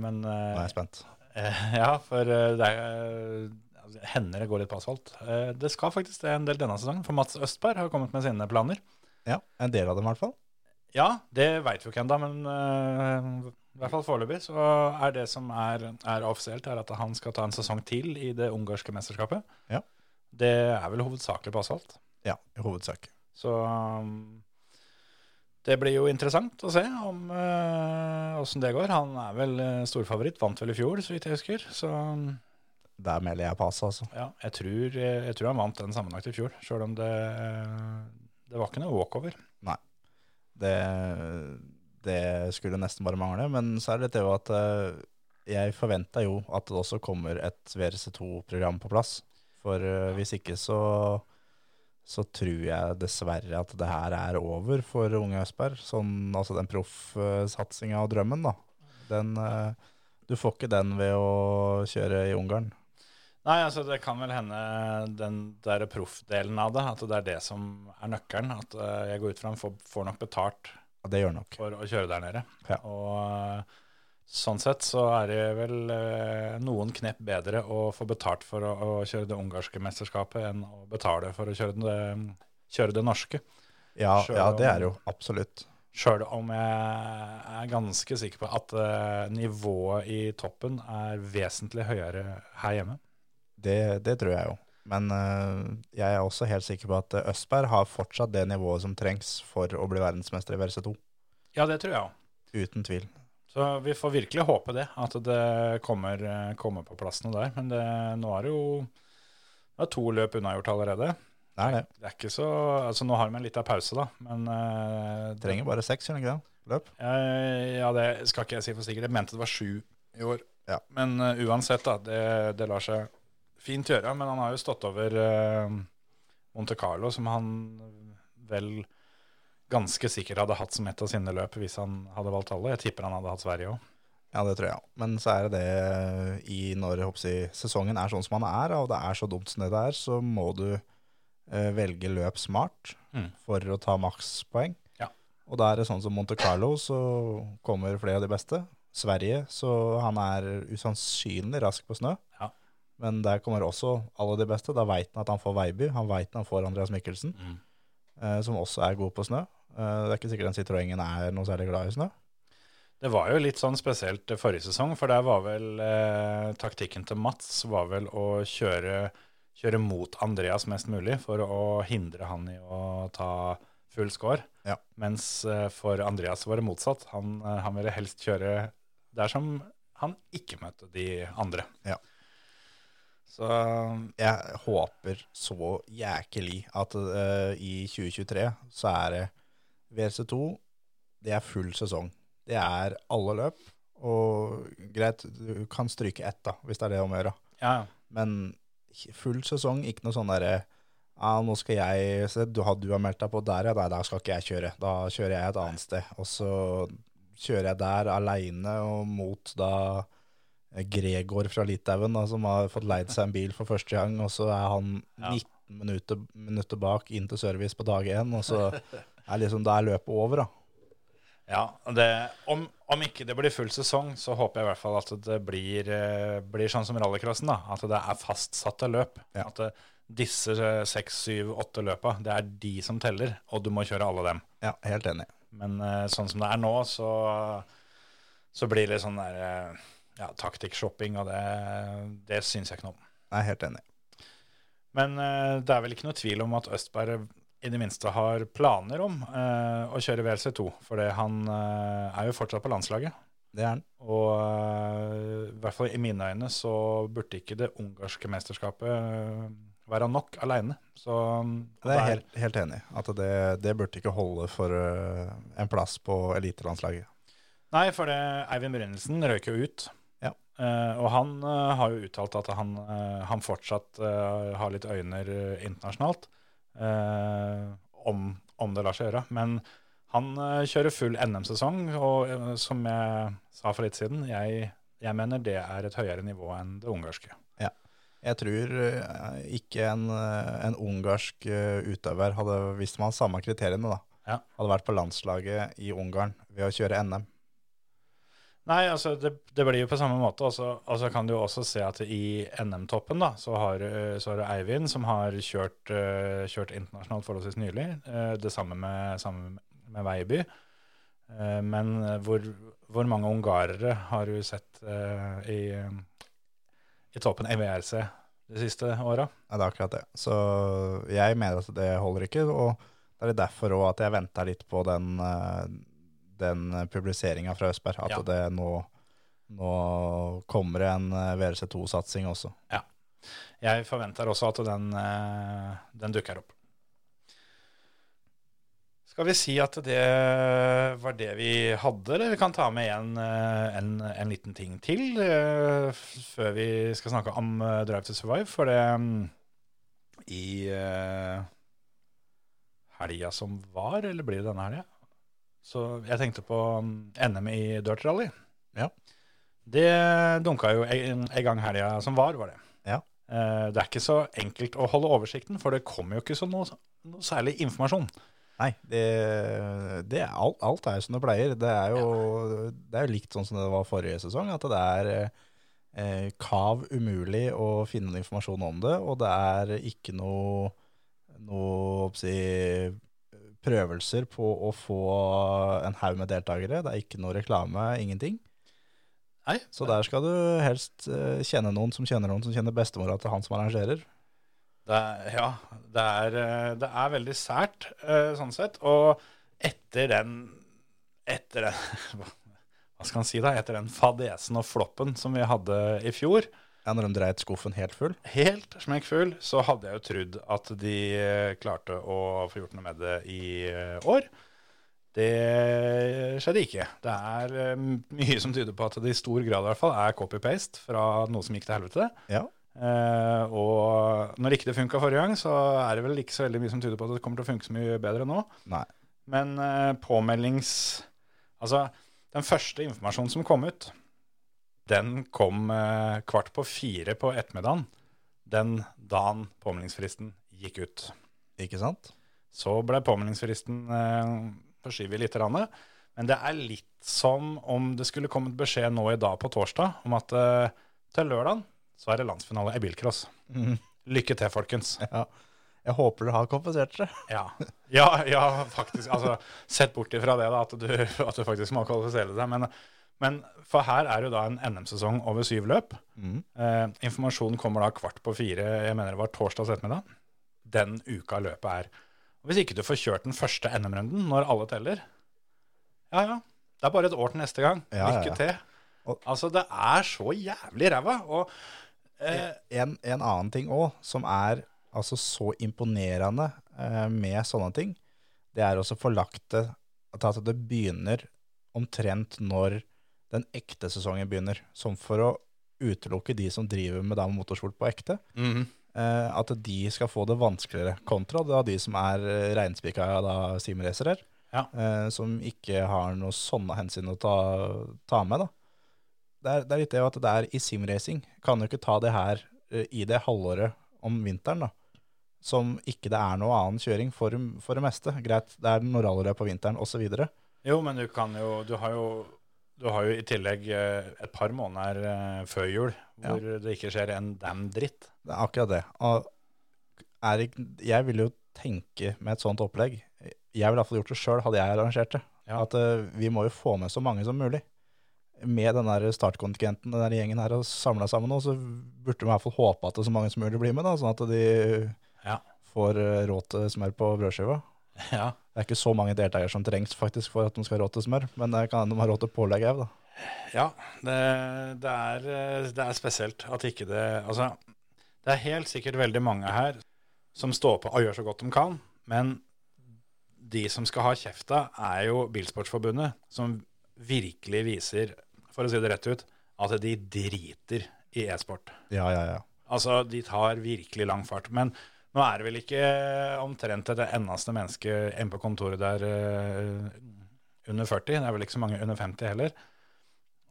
Men
Nå er jeg spent.
Ja, for det er, altså, hender det går litt på asfalt. Det skal faktisk det en del denne sesongen, for Mats Østberg har kommet med sine planer.
Ja, en del av dem i hvert fall.
Ja, det veit vi ikke ennå, men uh, i hvert fall foreløpig så er det som er, er offisielt, er at han skal ta en sesong til i det ungarske mesterskapet.
Ja.
Det er vel hovedsakelig på asfalt.
Ja, i hovedsak.
Så um, det blir jo interessant å se om åssen det går. Han er vel eh, storfavoritt, vant vel i fjor, så vidt jeg husker. Så um,
Der melder jeg pass, altså.
ja, jeg tror, jeg tror han vant den sammenlagt i fjor, sjøl om det, det var ikke noe walkover.
Det, det skulle nesten bare mangle. Men så er det det at eh, jeg forventa jo at det også kommer et VRC2-program på plass. For eh, hvis ikke så, så tror jeg dessverre at det her er over for unge Østberg. Sånn, altså den proffsatsinga og drømmen, da. Den, eh, du får ikke den ved å kjøre i Ungarn.
Nei, altså det kan vel hende den der proffdelen av det, at det er det som er nøkkelen. At eh, jeg går ut fra han får, får nok betalt
Ja, det gjør nok.
for å kjøre der nede.
Ja.
Og eh, sånn sett så er det vel eh, noen knep bedre å få betalt for å, å kjøre det ungarske mesterskapet enn å betale for å kjøre det, kjøre det norske.
Ja, ja, det er jo absolutt.
Sjøl om jeg er ganske sikker på at nivået i toppen er vesentlig høyere her hjemme.
Det, det tror jeg jo. Men eh, jeg er også helt sikker på at eh, Østberg har fortsatt det nivået som trengs for å bli verdensmester i VRC2.
Ja, det tror jeg òg.
Uten tvil.
Så vi får virkelig håpe det, at det kommer, eh, kommer på plass noe der. Men det, nå er det jo det er to løp unnagjort allerede.
Det er det.
Det er ikke så, altså Nå har vi en liten pause, da, men uh,
Trenger bare seks, gjør ikke det? Løp.
Uh, ja, det skal ikke jeg si for sikkert. Jeg mente det var sju i år.
Ja.
Men uh, uansett, da. Det, det lar seg fint gjøre. Men han har jo stått over eh, Monte Carlo, som han vel ganske sikkert hadde hatt som et av sine løp hvis han hadde valgt alle. Jeg tipper han hadde hatt Sverige òg.
Ja, det tror jeg òg. Men så er det det i når jeg sesongen er sånn som han er, og det er så dumt som det er, så må du eh, velge løp smart
Mm.
for å ta makspoeng.
Ja.
Og da er det sånn som Monte Carlo, så kommer flere av de beste. Sverige, så han er usannsynlig rask på snø.
Ja.
Men der kommer også alle de beste. Da veit han at han får Veiby, han veit han får Andreas Mikkelsen,
Mm.
eh, som også er god på snø. Eh, det er ikke sikkert den Citroengen er noe særlig glad i snø.
Det var jo litt sånn spesielt forrige sesong, for der var vel eh, taktikken til Mats var vel å kjøre, kjøre mot Andreas mest mulig for å hindre han i å ta full score.
Ja.
Mens eh, for Andreas var det motsatt. Han, eh, han ville helst kjøre der som han ikke møtte de andre.
Ja.
Så
jeg håper så jækelig at uh, i 2023 så er det WRC2, det er full sesong. Det er alle løp, og greit, du kan stryke ett da, hvis det er det om å gjøre.
ja,
Men full sesong, ikke noe sånn derre ja, nå skal jeg se, du har, du har meldt deg på der, ja, nei, da skal ikke jeg kjøre. Da kjører jeg et annet sted. Og så kjører jeg der aleine og mot da Gregor fra Litauen, da, som har fått leid seg en bil for første gang, og så er han
Ja.
19 minutter, minutter bak inn til service på dag én, og så er liksom, da er løpet over, da.
Ja, det, om, om ikke det blir full sesong, så håper jeg i hvert fall at det blir, eh, blir sånn som rallycrossen. da, At det er fastsatte løp.
Ja.
At det, disse eh, seks, syv, åtte løpa, det er de som teller, og du må kjøre alle dem.
Ja, helt enig.
Men eh, sånn som det er nå, så, så blir det sånn der eh, ja, taktikkshopping, og det, det syns jeg ikke noe om.
Jeg er helt enig.
Men uh, det er vel ikke noe tvil om at Østberg i det minste har planer om uh, å kjøre WLC2, for han uh, er jo fortsatt på landslaget.
Det er han.
Og i hvert fall i mine øyne så burde ikke det ungarske mesterskapet være nok alene. Så
Det er jeg helt, helt enig. At det, det burde ikke holde for en plass på elitelandslaget.
Nei, for det, Eivind Brynildsen røyker jo ut.
Ja.
Eh, og han uh, har jo uttalt at han, uh, han fortsatt har litt øyne eh, internasjonalt. om, om det lar seg gjøre. Men han kjører full NM-sesong, og som jeg sa for litt siden, jeg, jeg mener det er et høyere nivå enn det ungarske.
Jeg tror ikke en, en ungarsk utøver hadde, hvis man har samme kriteriene, da,
Ja.
hadde vært på landslaget i Ungarn ved å kjøre NM.
Nei, altså det, det blir jo på samme måte. Og så kan du jo også se at i NM-toppen da, så har, eh, så har du Eivind som har kjørt, eh, kjørt internasjonalt forholdsvis nylig. Eh, Det samme med, samme med Veiby. Men hvor, hvor mange ungarere har du sett i, i toppen i VRC de siste åra?
Ja, det er akkurat det. Så jeg mener at det holder ikke, og det er derfor òg at jeg venta litt på den, den publiseringa fra Østberg. At
Ja.
det nå, nå kommer det en øh, VRC2-satsing også. Ja.
Jeg forventer også at den, eh, den dukker opp. Skal vi si at det var det vi hadde, eller vi kan ta med en, eh, en, en liten ting til eh, før vi skal snakke om eh, Drive to Survive? For det mm, i, eh, helga som var, eller blir det denne helga? Så jeg tenkte på NM i dirt rally.
Ja.
Det dunka jo en, en gang helga som var, var det.
Ja.
Eh, Det er ikke så enkelt å holde oversikten, for det kommer jo ikke så noe, noe særlig informasjon.
Nei, det, det er, alt, alt er jo som det pleier. Det er jo, det er jo likt sånn som det var forrige sesong, at det er eh, kav umulig å finne noe informasjon om det, og det er ikke noe, noe oppsi, prøvelser på å få en haug med deltakere. Det er ikke noe reklame, ingenting.
Nei,
Så der skal du helst eh, kjenne noen som kjenner noen som kjenner bestemora til han som arrangerer.
Det er, ja, det er, eh, det er veldig sært, eh, sånn sett. Og etter den Etter den Hva skal man si, da? Etter den fadesen og floppen som vi hadde i fjor,
Ja, når de dreit skuffen helt full.
helt smekkfull, så hadde jeg jo trodd at de eh, klarte å få gjort noe med det i eh, år. Det skjedde ikke. Det er eh, mye som tyder på at det i stor grad i hvert fall er copy-paste fra noe som gikk til helvete.
Ja.
Eh, og når ikke det funka forrige gang, så er det vel ikke så veldig mye som tyder på at det kommer til å funke så mye bedre nå.
Nei.
Men eh, påmeldings... Altså, den første informasjonen som kom ut, den kom eh, kvart på fire på ettermiddagen. Den dagen påmeldingsfristen gikk ut.
Ikke sant?
Så ble påmeldingsfristen eh, forskyvet litt. Rande. men det er litt som om det skulle kommet beskjed nå i dag på torsdag om at eh, til lørdagen så er det landsfinale i bilcross.
Mm.
Lykke til, folkens.
Ja. Jeg håper dere har kompensert dere.
Ja, ja, ja faktisk. Altså, sett bort ifra det, da, at du, at du faktisk må kvalifisere deg. Men, men for her er jo da en NM-sesong over syv løp.
Mm.
Eh, informasjonen kommer da kvart på fire, jeg mener det var torsdags ettermiddag. Den uka løpet er. Og Hvis ikke du får kjørt den første NM-runden når alle teller, ja ja, det er bare et år til neste gang.
Ja, ja,
Lykke
ja.
til.
Og-
Altså, det er så jævlig ræva. Og eh,
En, en annen ting òg, som er altså så imponerende eh, med sånne ting, det er også få lagt det at det begynner omtrent når den ekte sesongen begynner. Som for å utelukke de som driver med da motorsport på ekte.
mhm.
Eh, at de skal få det vanskeligere, kontra da de som er reinspika reinspikka da simracere.
Ja.
Eh, som ikke har noe sånne hensyn å ta, ta med. da. Det er, det er litt det at det er i simracing. Kan jo ikke ta det her eh, i det halvåret om vinteren, da. Som ikke det er noe annen kjøring for, for det meste. Greit, det er noen rallyløp på vinteren osv.
Jo, men du kan jo Du har jo, du har jo i tillegg eh, et par måneder eh, før jul hvor det ikke skjer en damn dritt.
Det er akkurat det. Og er ikke, jeg ville jo tenke med et sånt opplegg Jeg ville iallfall gjort det sjøl, hadde jeg arrangert det.
Ja.
At uh, vi må jo få med så mange som mulig. Med den der startkontingenten, den der gjengen her, og samla sammen nå, så burde vi i hvert fall håpe at det så mange som mulig blir med, da, sånn at de
Ja.
får råd til smør på brødskiva.
Ja.
Det er ikke så mange deltakere som trengs faktisk for at de skal ha råd til smør, men det kan hende de har råd til pålegg òg, da.
Ja, det, det, er, eh, det er spesielt at ikke det Altså, det er helt sikkert veldig mange her som står på og gjør så godt de kan, men de som skal ha kjefta, er jo Bilsportsforbundet, som virkelig viser, for å si det rett ut, at de driter i e-sport.
Ja, ja, ja.
Altså, de tar virkelig lang fart. Men nå er det vel ikke omtrent det eneste mennesket inne på kontoret der uh, under 40. Det er vel ikke så mange under 50 heller.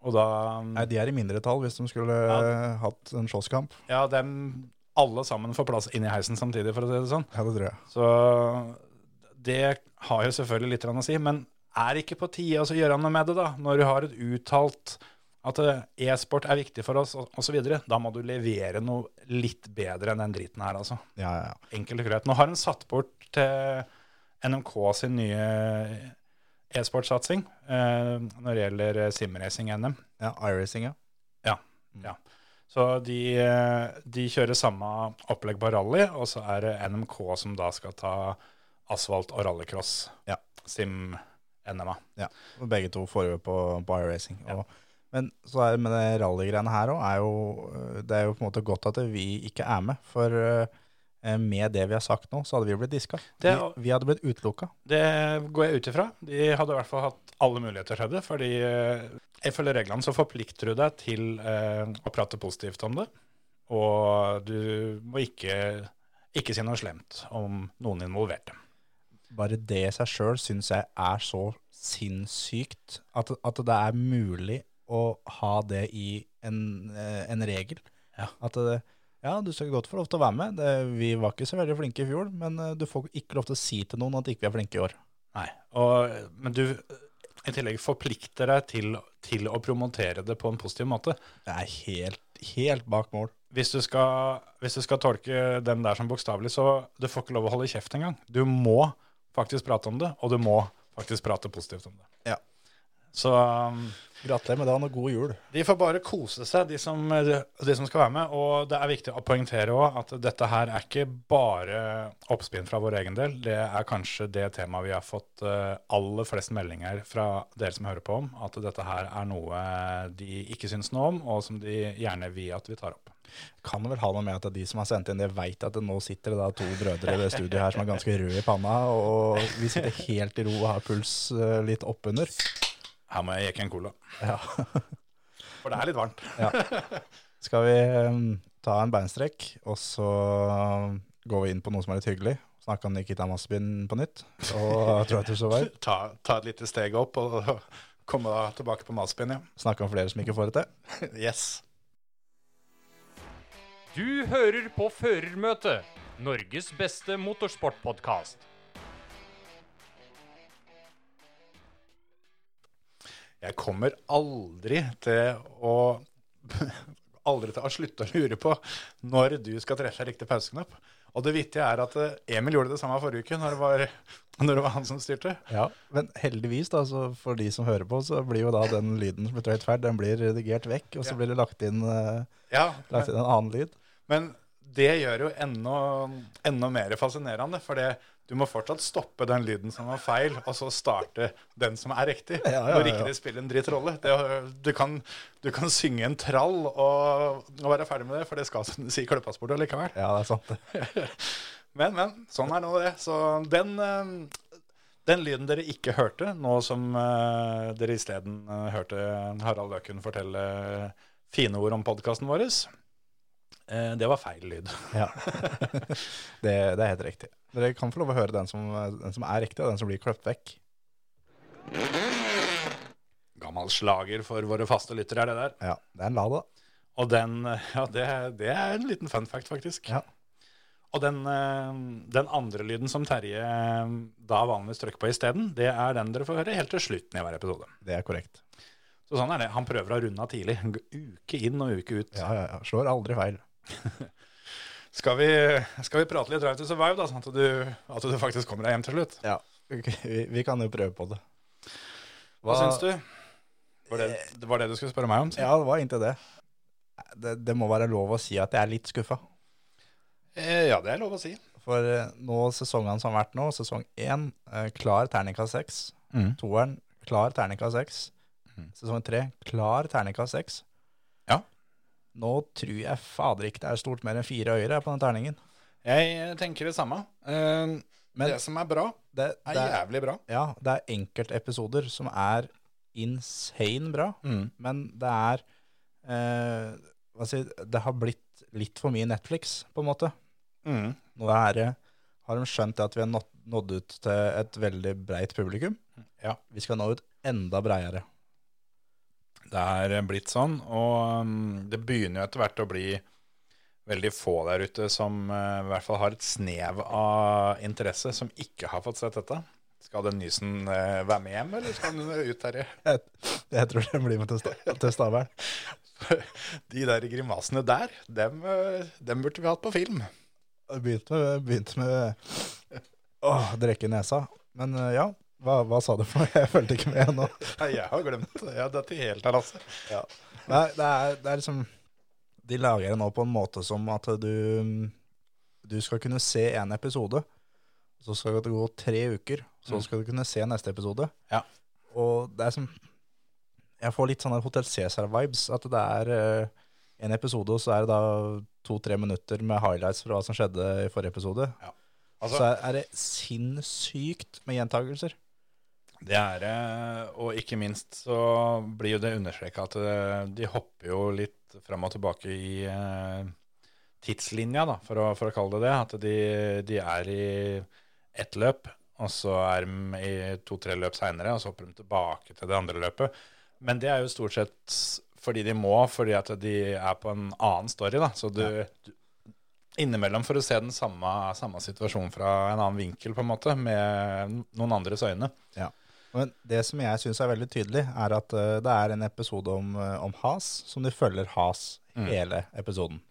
Og da
Nei, de er i mindretall hvis de skulle
Ja.
eh, hatt en slåsskamp.
Ja, dem alle sammen får plass inn i heisen samtidig, for å si det sånn.
Ja, det tror jeg.
Så det har jo selvfølgelig litt å si. Men er det ikke på tide å gjøre noe med det, da? Når du har et uttalt at eh, e-sport er viktig for oss, osv. Da må du levere noe litt bedre enn den driten her, altså.
Ja, ja, ja.
Enkelt og greit. Nå har hun satt bort til NMK sin nye e-sportsatsing eh, når det gjelder eh, simracing-NM.
Ja, iRacing, ja.
Så de, eh, de kjører samme opplegg på rally, og så er det NMK som da skal ta asfalt og rallycross.
Ja.
Sim-NM-a.
Ja, og begge to får jo på, på iRacing. Og, Men så er med det rallygreiene her òg, er jo øh, Det er jo på en måte godt at vi ikke er med. For øh, med det vi har sagt nå, så hadde vi blitt diska. Vi,
Det vi,
vi hadde blitt utelukka.
Det går jeg ut ifra. De hadde i hvert fall hatt alle muligheter til det. fordi eh, ifølge reglene så forplikter du deg til eh, å prate positivt om det. Og du må ikke, ikke si noe slemt om noen involverte.
bare det i seg sjøl syns jeg er så sinnssykt. At, at det er mulig å ha det i en, eh, en regel.
Ja.
At det, ja, du skal godt få lov til å være med. Det, vi var ikke så veldig flinke i fjor, men eh, du får ikke lov til å si til noen at ikke vi er flinke i år.
Nei. Og, men du i tillegg forplikter deg til, til å promotere det på en positiv måte.
Det er helt, helt bak mål.
Hvis du, skal, hvis du skal tolke den der som bokstavelig, så du får ikke lov å holde kjeft engang. Du må faktisk prate om det, og du må faktisk prate positivt om det.
Ja.
Så um,
Gratulerer med dagen og god jul.
de får bare kose seg, de som, de som skal være med. Og det er viktig å poengtere òg at dette her er ikke bare oppspinn fra vår egen del. Det er kanskje det temaet vi har fått eh, aller flest meldinger fra dere som hører på om. At dette her er noe de ikke syns noe om, og som de gjerne vil at vi tar opp.
Kan vel ha noe med at de som har sendt inn det, veit at det nå sitter det to brødre i det studioet her som er ganske røde i panna, og vi sitter helt i ro og har puls eh, litt oppunder.
Her må jeg jekke en cola.
Ja.
For det er litt varmt.
Skal vi eh, ta en beinstrekk, og så går vi inn på noe som er litt hyggelig. Snakke om Nikita Masbin på nytt, og tror jeg du så var.
Ta, ta et lite steg opp og komme da tilbake på matspinn, ja.
Snakke om flere som ikke får det til.
Yes.
Du hører på Førermøtet, Norges beste motorsportpodkast.
Jeg kommer aldri til å Aldri til å slutte å lure på når du skal treffe riktig pauseknapp. Og det vittige er at eh, Emil gjorde det samme forrige uke, når det var, når det var han som styrte.
Ja, Men heldigvis, da, så for de som hører på, så blir jo da den lyden som blir trøyt feil, den blir redigert vekk, og så
Ja.
blir det lagt inn, eh,
Ja,
lagt inn en annen lyd.
Men det gjør jo enda, enda mer fascinerende, for det, du må fortsatt stoppe den lyden som var feil, og så starte den som er riktig.
Ja, ja,
Når ikke det spiller en dritt rolle. Det, du, kan, du kan synge en trall og, og være ferdig med det, for det skal som du sier klippes bort likevel.
Ja, det er sant.
Men, men. Sånn er nå det. Så den, eh, den lyden dere ikke hørte, nå som eh, dere isteden uh, hørte Harald Løken fortelle fine ord om podkasten vår, eh, det var feil lyd.
Ja. det, det er helt riktig. Dere kan få lov å høre den som, den som er riktig, og den som blir kløpt vekk.
Gammel slager for våre faste lyttere er det der.
Ja, det er en Lada.
Og den, ja, det, det er en liten fun fact, faktisk.
Ja.
Og den, eh, den andre lyden som Terje eh, da vanligvis trykker på isteden, det er den dere får høre helt til slutten i hver episode.
Det er korrekt.
Så sånn er det. Han prøver å runde av tidlig. Uke inn og uke ut.
Ja, ja, ja. Slår aldri feil.
Skal, vi, skal vi prate litt Drive to Survive, da, sånn at du, at du faktisk kommer deg hjem til slutt?
Ja, vi, vi kan jo prøve på det.
Hva, syns du? Var det, det var det du skulle spørre meg om?
Ja, det var egentlig det. det. Det må være lov å si at jeg er litt skuffa.
Eh, ja, det er lov å si.
For eh, nå sesongene som har vært nå, sesong én, eh, klar terningkast seks.
Mm.
Toeren, klar terningkast seks.
Mm.
Sesong tre, klar terningkast seks. Nå tror jeg fader ikke det er stort mer enn fire øyre på den terningen.
Jeg tenker det samme. Uh,
Men
det som er bra,
det,
er
det, er,
jævlig bra.
ja, det er enkeltepisoder som er insane bra, men det er uh, si, Det har blitt litt for mye Netflix, på en måte.
Mm.
Nå er har de skjønt at vi har nådd ut til et veldig breit publikum.
Ja.
Vi skal nå ut enda breiere.
Det er blitt sånn, og um, det begynner jo etter hvert å bli veldig få der ute som uh, i hvert fall har et snev av interesse, som ikke har fått sett dette. Skal den Nysen uh, være med hjem, eller skal den ut, her?
Jeg, jeg tror det blir med til, sta- Stavern.
De der grimasene der, dem, dem burde vi hatt på film.
Begynte med, begynte med å drikke nesa. Men eh, ja, hva, hva sa du for noe? Jeg fulgte ikke med nå.
Nei, Jeg har glemt det. Ja, dette helt her, altså.
Nei, det er, det er liksom De lager det nå på en måte som at du Du skal kunne se en episode, så skal det gå tre uker, så
Mm.
skal du kunne se neste episode.
Ja.
Og det er som Jeg får litt sånne Hotell Cæsar-vibes. At det er eh, en episode, og så er det da to-tre minutter med highlights fra hva som skjedde i forrige episode.
Altså,
så er, er det sinnssykt med gjentagelser.
Det er det, og ikke minst så blir jo det understreka at eh, de hopper jo litt fram og tilbake i eh, tidslinja, da, for å, for å kalle det det. At de, de er i ett løp, og så er de i to-tre løp seinere, og så hopper de tilbake til det andre løpet. Men det er jo stort sett fordi de må, fordi at de er på en annen story, da. Så du, du Innimellom for å se den samme, samme situasjonen fra en annen vinkel, på en måte, med noen andres øyne.
Ja. Men det som jeg syns er veldig tydelig, er at uh, det er en episode om, eh, om Has, som de følger Has hele episoden.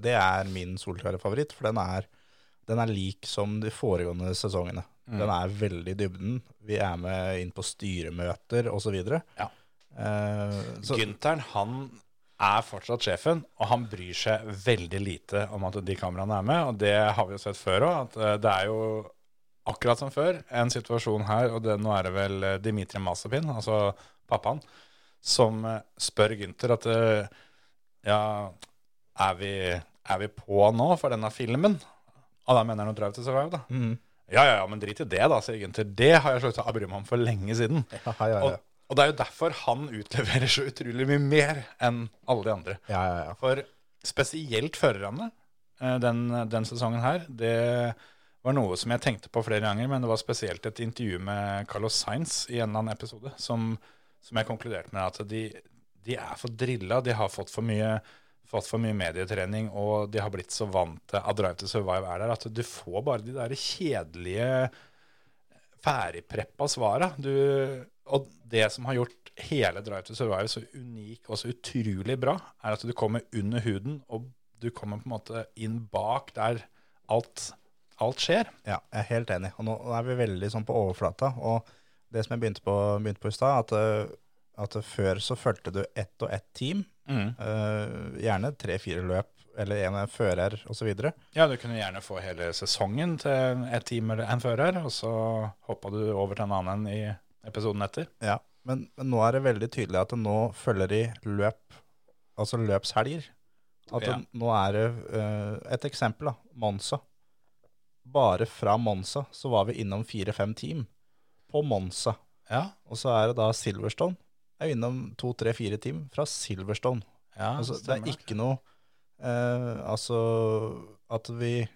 Det er min solklare favoritt, for den er, den er lik som de foregående sesongene. Den er veldig i dybden. Vi er med inn på styremøter osv.
Ja.
Uh, så,
Gynteren, han er fortsatt sjefen, og han bryr seg veldig lite om at de kameraene er med. Og det har vi jo sett før òg, at det er jo akkurat som før en situasjon her, og det, nå er det vel eh, Dimitri Masapin, altså pappaen, som eh, spør Gynter at eh, ja, er vi, er vi på nå for denne filmen? Og da mener han å Drive to Survive, da.
Mm.
Ja, ja, ja, men drit i det, da, sier Gynter. Det har jeg sluttet å bry meg om for lenge siden.
ja, ja, ja.
Og, og det er jo derfor han utleverer så utrolig mye mer enn alle de andre.
ja, ja, ja.
For spesielt førerne den, den sesongen her, det var noe som jeg tenkte på flere ganger, men det var spesielt et intervju med Carlos Sainz i en eller annen episode, som, som jeg konkluderte med at de, de er for drilla, de har fått for mye fått for mye medietrening, og de har blitt så vant til at Drive to Survive er der, at du får bare de der kjedelige ferdigpreppa svara. Og det som har gjort hele Drive to Survive så unik og så utrolig bra, er at du kommer under huden, og du kommer på en måte inn bak der alt, alt skjer.
Ja, jeg er helt enig. Og nå er vi veldig sånn på overflata. Og det som jeg begynte på, begynte på i stad, at, eh, at før så fulgte du ett og ett team. eh, gjerne tre-fire løp, eller en fører osv.
Ja, du kunne gjerne få hele sesongen til et team eller en fører, og så hoppa du over til en annen i episoden etter.
Ja, men, men nå er det veldig tydelig at nå følger de løp, altså løpshelger. At
Ja.
nå er det uh, et eksempel, da. Monza. Bare fra Monza så var vi innom fire-fem team på Monza.
Ja,
Og så er det da Silverstone. Er vi innom to, tre, fire team fra Silverstone.
ja
Altså, det er ikke noe eh, Altså at vi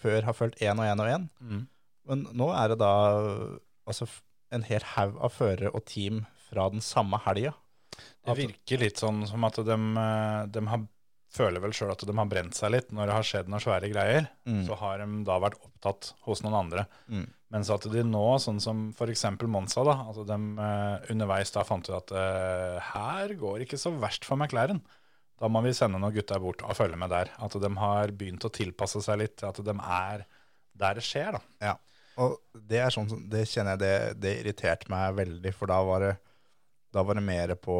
før har fulgt én og én og én.
Mm.
Men nå er det da altså, en hel haug av førere og team fra den samme helga.
Det virker litt sånn som at de, de har, føler vel sjøl at de har brent seg litt når det har skjedd noen svære greier. Så har de da vært opptatt hos noen andre.
Mm.
Mens at de nå, sånn som f.eks. Monza, da, at de eh, underveis da fant ut at eh, her går ikke så verst for McLaren. Da må vi sende noen gutter bort og følge med der. At de har begynt å tilpasse seg litt at de er der det skjer, da.
Ja. Og det er sånn det kjenner jeg det, det irriterte meg veldig, for da var det, da var det mer på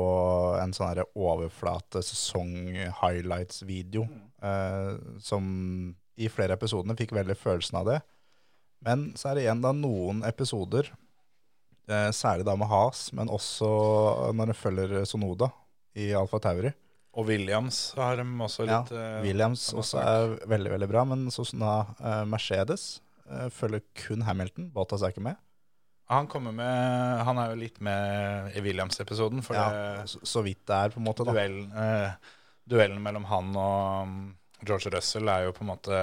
en sånn overflate sesong-highlights-video, eh, som i flere episodene fikk veldig følelsen av det. Men så er det igjen da noen episoder, eh, særlig da med Has, men også når en følger Sonoda i Alfa Tauri.
Og Williams har de også litt Ja,
Williams
eh,
også er veldig, veldig bra, men sånn da eh, Mercedes eh, følger kun Hamilton. Bottas er ikke med.
Han kommer med Han er jo litt med i Williams-episoden, for
Ja,
det,
så, vidt det er, på en måte.
duellen, eh, duellen mellom han og um, George Russell er jo på en måte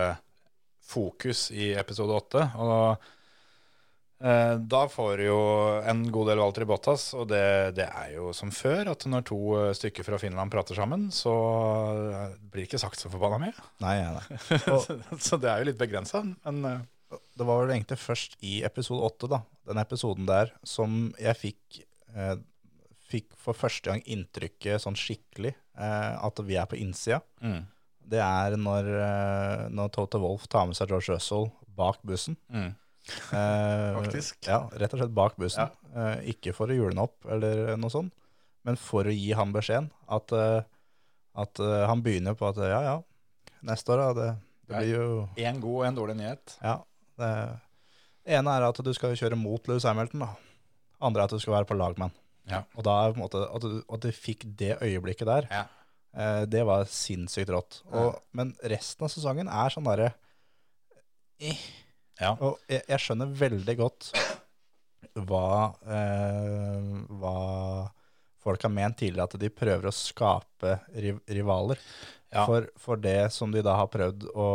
fokus i episode åtte. Og eh, da får du jo en god del Walter i Bottas, og det, det er jo som før, at når to eh, stykker fra Finland prater sammen, så eh, blir det ikke sagt så forbanna mye.
Nei, nei, Og,
så, så det er jo litt begrensa, men eh,
Det var vel egentlig først i episode åtte, da, den episoden der, som jeg fikk, eh, fikk for første gang inntrykket sånn skikkelig eh, at vi er på innsida.
mm,
Det er når, eh, når Toto Wolff tar med seg George Russell bak bussen.
mm.
Eh,
Faktisk.
Ja, rett og slett bak bussen. Eh, ikke for å hjule den opp eller noe sånt, men for å gi han beskjeden at, at han begynner på at ja, ja, neste år, da, det, det blir jo
En god og en dårlig nyhet.
Ja. Det ene er at du skal kjøre mot Lewis Hamilton, da. Andre er at du skal være på lag med han.
Ja.
Og da er på en måte at du, at du fikk det øyeblikket der,
Ja.
eh, det var sinnssykt rått. Og, Men resten av sesongen er sånn derre eh.
Ja.
Og jeg, jeg skjønner veldig godt hva, eh, hva folk har ment tidligere, at de prøver å skape riv rivaler.
Ja.
For, for det som de da har prøvd å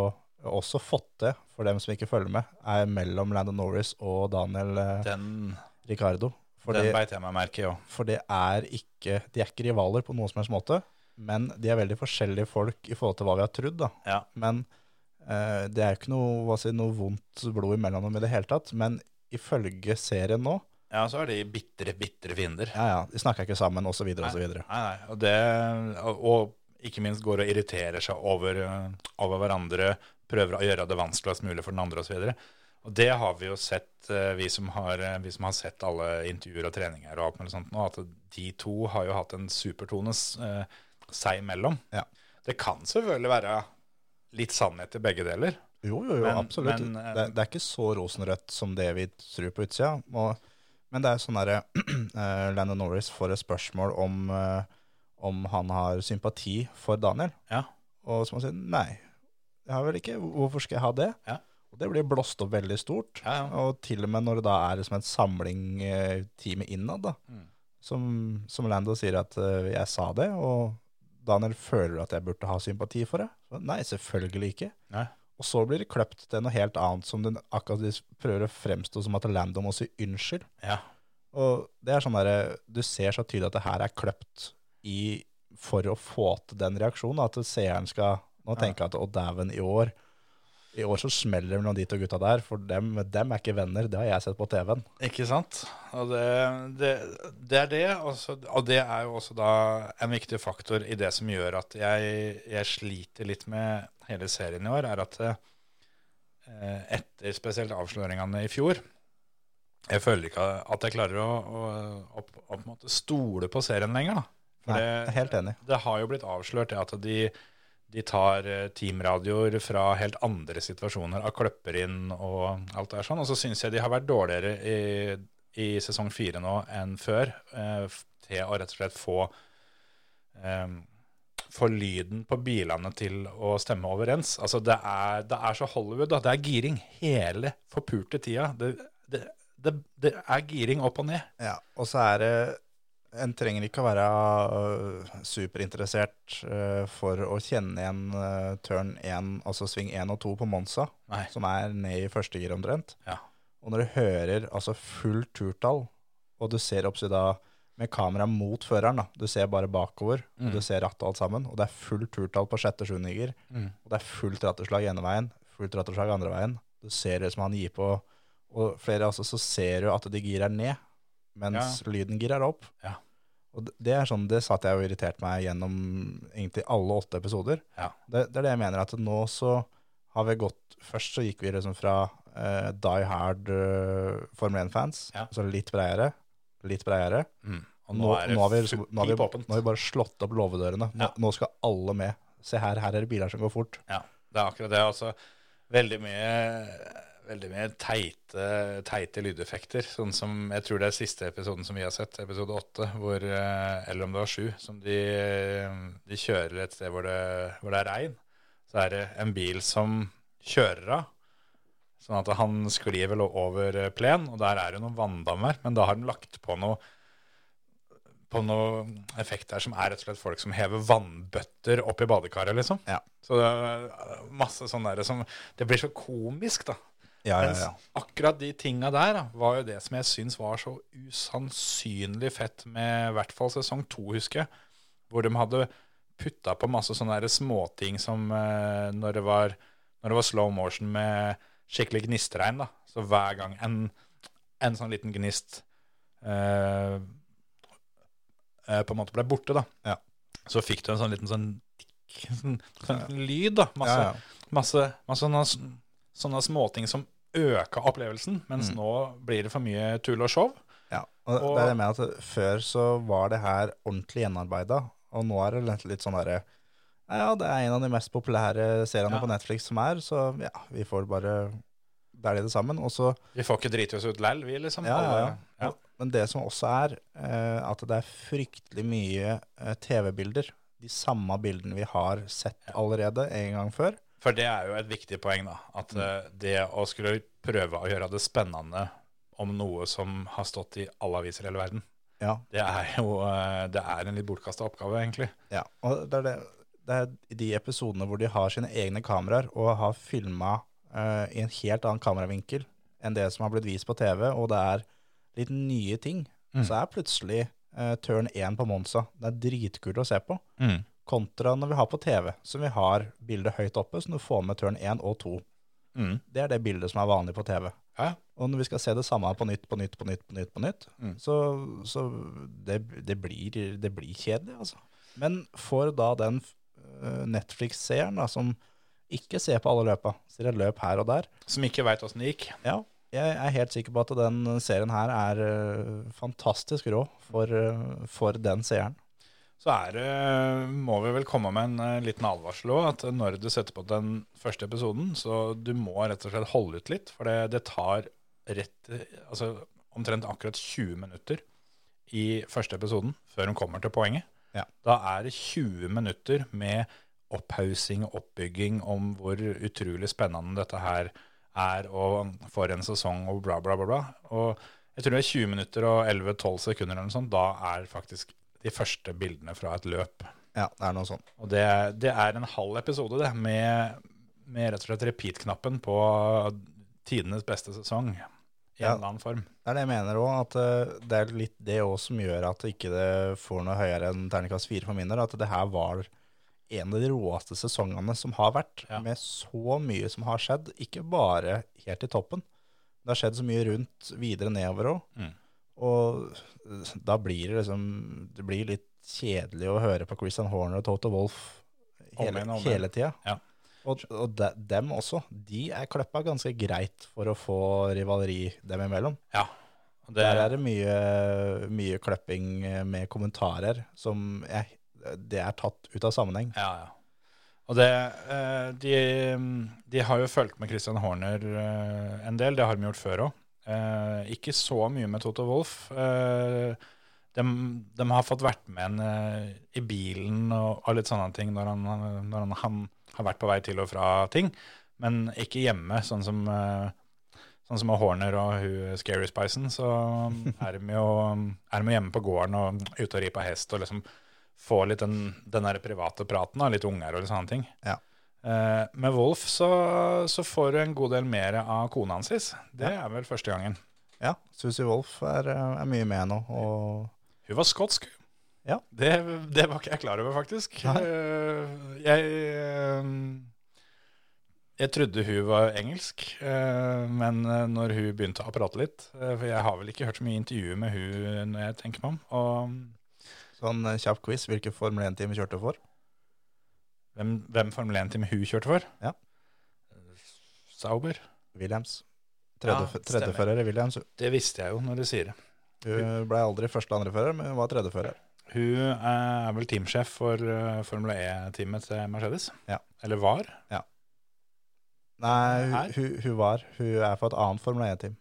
også fått til, for dem som ikke følger med, er mellom Landon Norris og Daniel eh,
Den,
Ricardo. For
den beit jeg meg merke i òg.
for det er ikke De er ikke rivaler på noen som helst måte, men de er veldig forskjellige folk i forhold til hva vi har trodd. da.
Ja.
Men eh, det er jo ikke noe, si, noe vondt blod imellom dem i det hele tatt. Men ifølge serien nå,
ja, så er de bitre, bitre fiender.
ja ja, de snakker ikke sammen osv.
Nei,
osv.
nei, nei. Og, det, og, og ikke minst går og irriterer seg over, eh, over hverandre, prøver å gjøre det vanskeligst mulig for den andre osv. Og, det har vi jo sett, eh, vi som har, eh, vi som har sett alle intervjuer og treninger og alt mulig sånt nå, at de to har jo hatt en supertone eh, seg imellom.
Ja.
Det kan selvfølgelig være litt sannhet i begge deler.
Jo, jo, jo,
Men-
absolutt.
men, eh,
det, det er ikke så rosenrødt som det vi tror på utsida. Og, men det er sånn derre uh, Landon Norris får et spørsmål om, om han har sympati for Daniel.
Ja.
Og så må han si nei, jeg har vel ikke. Hvorfor skal jeg ha det?
Ja.
Og det blir blåst opp veldig stort.
Ja, ja.
Og til og med når det da er liksom en samling eh, teamet innad, da,
Mm.
som, som Lando sier at eh, jeg sa det, og Daniel føler at jeg burde ha sympati for det. Så, nei, selvfølgelig ikke.
Nei.
Og så blir det kløpt til noe helt annet, som den akkurat prøver å fremstå som at Lando må si unnskyld.
Ja.
Og det er sånn der, Du ser så tydelig at det her er kløpt i for å få til den reaksjonen. At seeren skal nå
tenker
jeg at å dæven, i år I år så smeller det mellom de to gutta der, for dem, dem er ikke venner. Det har jeg sett på TV-en.
Ikke sant? Og det, det, det er det, Også, og det er jo også da en viktig faktor i det som gjør at jeg, jeg sliter litt med hele serien i år, er at eh, etter spesielt avsløringene i fjor, jeg føler ikke at jeg klarer å, å, å, å stole på serien lenger. Da. For
Nei,
det,
helt enig.
det har jo blitt avslørt at de, de tar eh, teamradioer fra helt andre situasjoner av kløpper inn og alt det er sånn. Og så syns jeg de har vært dårligere i, i sesong fire nå enn før eh, til å rett og slett få eh, få lyden på bilene til å stemme overens. Altså, det er, det er så Hollywood, da. Det er giring hele forpurte tida. Det, det, det er giring opp og ned.
Ja, og så er det En trenger ikke å være øh, superinteressert øh, for å kjenne igjen øh, turn 1, altså sving 1 og 2 på Monza,
Nei.
som er ned i første gir omtrent.
Ja.
Og når du hører altså fullt turtall, og du ser oppsida da med kamera mot føreren, da. du ser bare bakover,
Mm.
og du ser rattet og alt sammen, og det er fullt turtall på sjette sjuendiger,
Mm.
og det er fullt ratteslag ene veien, fullt ratteslag andre veien. Du ser det som han gir på, og flere altså, så ser du at de girer ned, mens lyden girer opp.
Ja.
Og det- er sånn, det satt jeg og irriterte meg gjennom egentlig alle åtte episoder.
Ja.
Det, det er det jeg mener, at nå så har vi gått, først så gikk vi liksom fra eh, die hard eh, Formel 1-fans,
Ja.
så litt breiere, litt breiere.
Mm. Og
Nå,
nå, er det
nå, har vi, liksom, nå, har vi, nå har vi bare slått opp låvedørene. Nå,
Ja.
nå skal alle med. Se her, her er det biler som går fort.
Ja, det er akkurat det. Altså, veldig mye, veldig mye teite, teite lydeffekter. Sånn som jeg tror det er siste episoden som vi har sett, episode åtte, eh, eller om det var sju, som de, de kjører et sted hvor det, hvor det er regn. Så er det en bil som kjører av. Sånn at han sklir vel over eh, plen, og der er det noen vanndammer. Men da har de lagt på noe på noe effekt der som er rett og slett folk som hever vannbøtter opp i badekaret, liksom.
Ja.
Så det er masse sånn derre som Det blir så komisk, da.
Ja, ja,
Mens akkurat de tinga der da, var jo det som jeg syns var så usannsynlig fett med i hvert fall sesong to, husker jeg. Hvor de hadde putta på masse sånne der småting som eh, når, det var, når det var slow motion med skikkelig gnistregn. da. Så hver gang en, en sånn liten gnist eh, eh, på en måte ble borte, da,
Ja.
så fikk du en sånn liten sånn, sånn, sånn lyd. da, masse,
Ja, ja.
masse, masse sånne, sånne småting som øka opplevelsen, mens
Mm.
nå blir det for mye tull og show.
Ja, og,
Og-
det er det med at Før så var det her ordentlig gjenarbeida, og nå er det litt, sånn derre Ja, det er en av de mest populære seriene
Ja.
på Netflix som er, så ja, vi får bare dælje det sammen. Og så
Vi får ikke drite oss ut lell, vi, liksom.
Ja, ja, ja.
Ja.
Men det som også er, eh, at det er fryktelig mye eh, TV-bilder. De samme bildene vi har sett allerede en gang før.
For det er jo et viktig poeng, da. At
Mm.
eh, det å skulle prøve å gjøre det spennende om noe som har stått i alle aviser i hele verden,
Ja,
det er jo eh, det er en litt bortkasta oppgave, egentlig.
ja. Og det er det, det er de episodene hvor de har sine egne kameraer og har filma i en helt annen kameravinkel enn det som har blitt vist på TV, og det er litt nye ting,
Mm.
så er plutselig uh, turn 1 på Monza det er dritkult å se på.
Mm.
Kontra når vi har på TV, som vi har bildet høyt oppe, så du får med tørn 1 og 2.
Mm.
Det er det bildet som er vanlig på TV.
Hæ?
Og når vi skal se det samme på nytt, på nytt, på nytt, på nytt, på nytt
Mm.
så, så det, det, blir, det blir kjedelig, altså. Men for da den eh, Netflix-seeren som ikke ser på alle løpa, ser et løp her og der,
Som ikke veit åssen det gikk.
ja, jeg er helt sikker på at den serien her er eh, fantastisk rå for, eh, for den seeren.
Så er det, må vi vel komme med en eh, liten advarsel òg, at når du setter på den første episoden, så du må rett og slett holde ut litt. For det, det tar rett, altså omtrent akkurat 20 minutter i første episoden før hun kommer til poenget.
Ja.
Da er det 20 minutter med opphaussing og oppbygging om hvor utrolig spennende dette her er, og for en sesong og bla, bla, bla. bla. Og jeg tror det er 20 minutter og 11-12 sekunder eller noe sånt. Da er faktisk de første bildene fra et løp.
Ja, det er noe sånt.
Og det, det er en halv episode, det, med, med rett og slett repeat-knappen på tidenes beste sesong. I
Ja.
en eller annen form.
Det er det jeg mener òg, at eh, det er litt det òg som gjør at det ikke får noe høyere enn terningkast fire for min del. At det her var en av de råeste sesongene som har vært,
Ja.
med så mye som har skjedd. Ikke bare helt i toppen. Det har skjedd så mye rundt videre nedover òg.
Mm.
Og eh, da blir det liksom Det blir litt kjedelig å høre på Christian Horner og Toto Wolff hele,
om
hele tida.
Ja.
Og, og de, dem også. De er kløppa ganske greit for å få rivaleri dem imellom.
Ja. Det,
Der er det mye, mye kløpping med kommentarer som jeg, det er tatt ut av sammenheng.
Ja, ja. Og det, eh, de, de har jo fulgt med Christian Horner eh, en del, det har de gjort før òg. Ikke så mye med Toto Wolff. Eh, De, de har fått vært med en eh, i bilen og, og litt sånne ting når, han, når han, han har vært på vei til og fra ting, men ikke hjemme, sånn som Sånn som Horner og hun Scary Spicen, så er de jo er de hjemme på gården og ute og rir på hest og liksom få litt den, den der private praten av litt unger og litt sånne ting.
Ja.
Eh, med Wolf så, så får du en god del mer av kona hans. Det er vel første gangen.
Ja, Susie Wolf er, er mye med nå. Og
Hun var skotsk.
Ja.
Det, det var ikke jeg klar over, faktisk.
Nei.
Eh, jeg, eh, jeg trodde hun var engelsk, eh, men eh, når hun begynte å prate litt eh, For jeg har vel ikke hørt så mye intervjuer med hun når jeg tenker meg om. Og
sånn eh, kjapp quiz, hvilken Formel 1-team kjørte for?
Hvem, hvem Formel 1-team hun kjørte for?
Ja.
Sauber.
Williams.
Ja,
Tredje, tredjefører i Williams.
Det visste jeg jo når du sier det.
Hun ble aldri første- og andrefører, men hun var tredjefører.
Hun er vel teamsjef for eh, Formel E-teamet til Mercedes.
Ja.
Eller var. Ja.
Nei, hun, hun, hun var. Hun er for et annet Formel 1-team.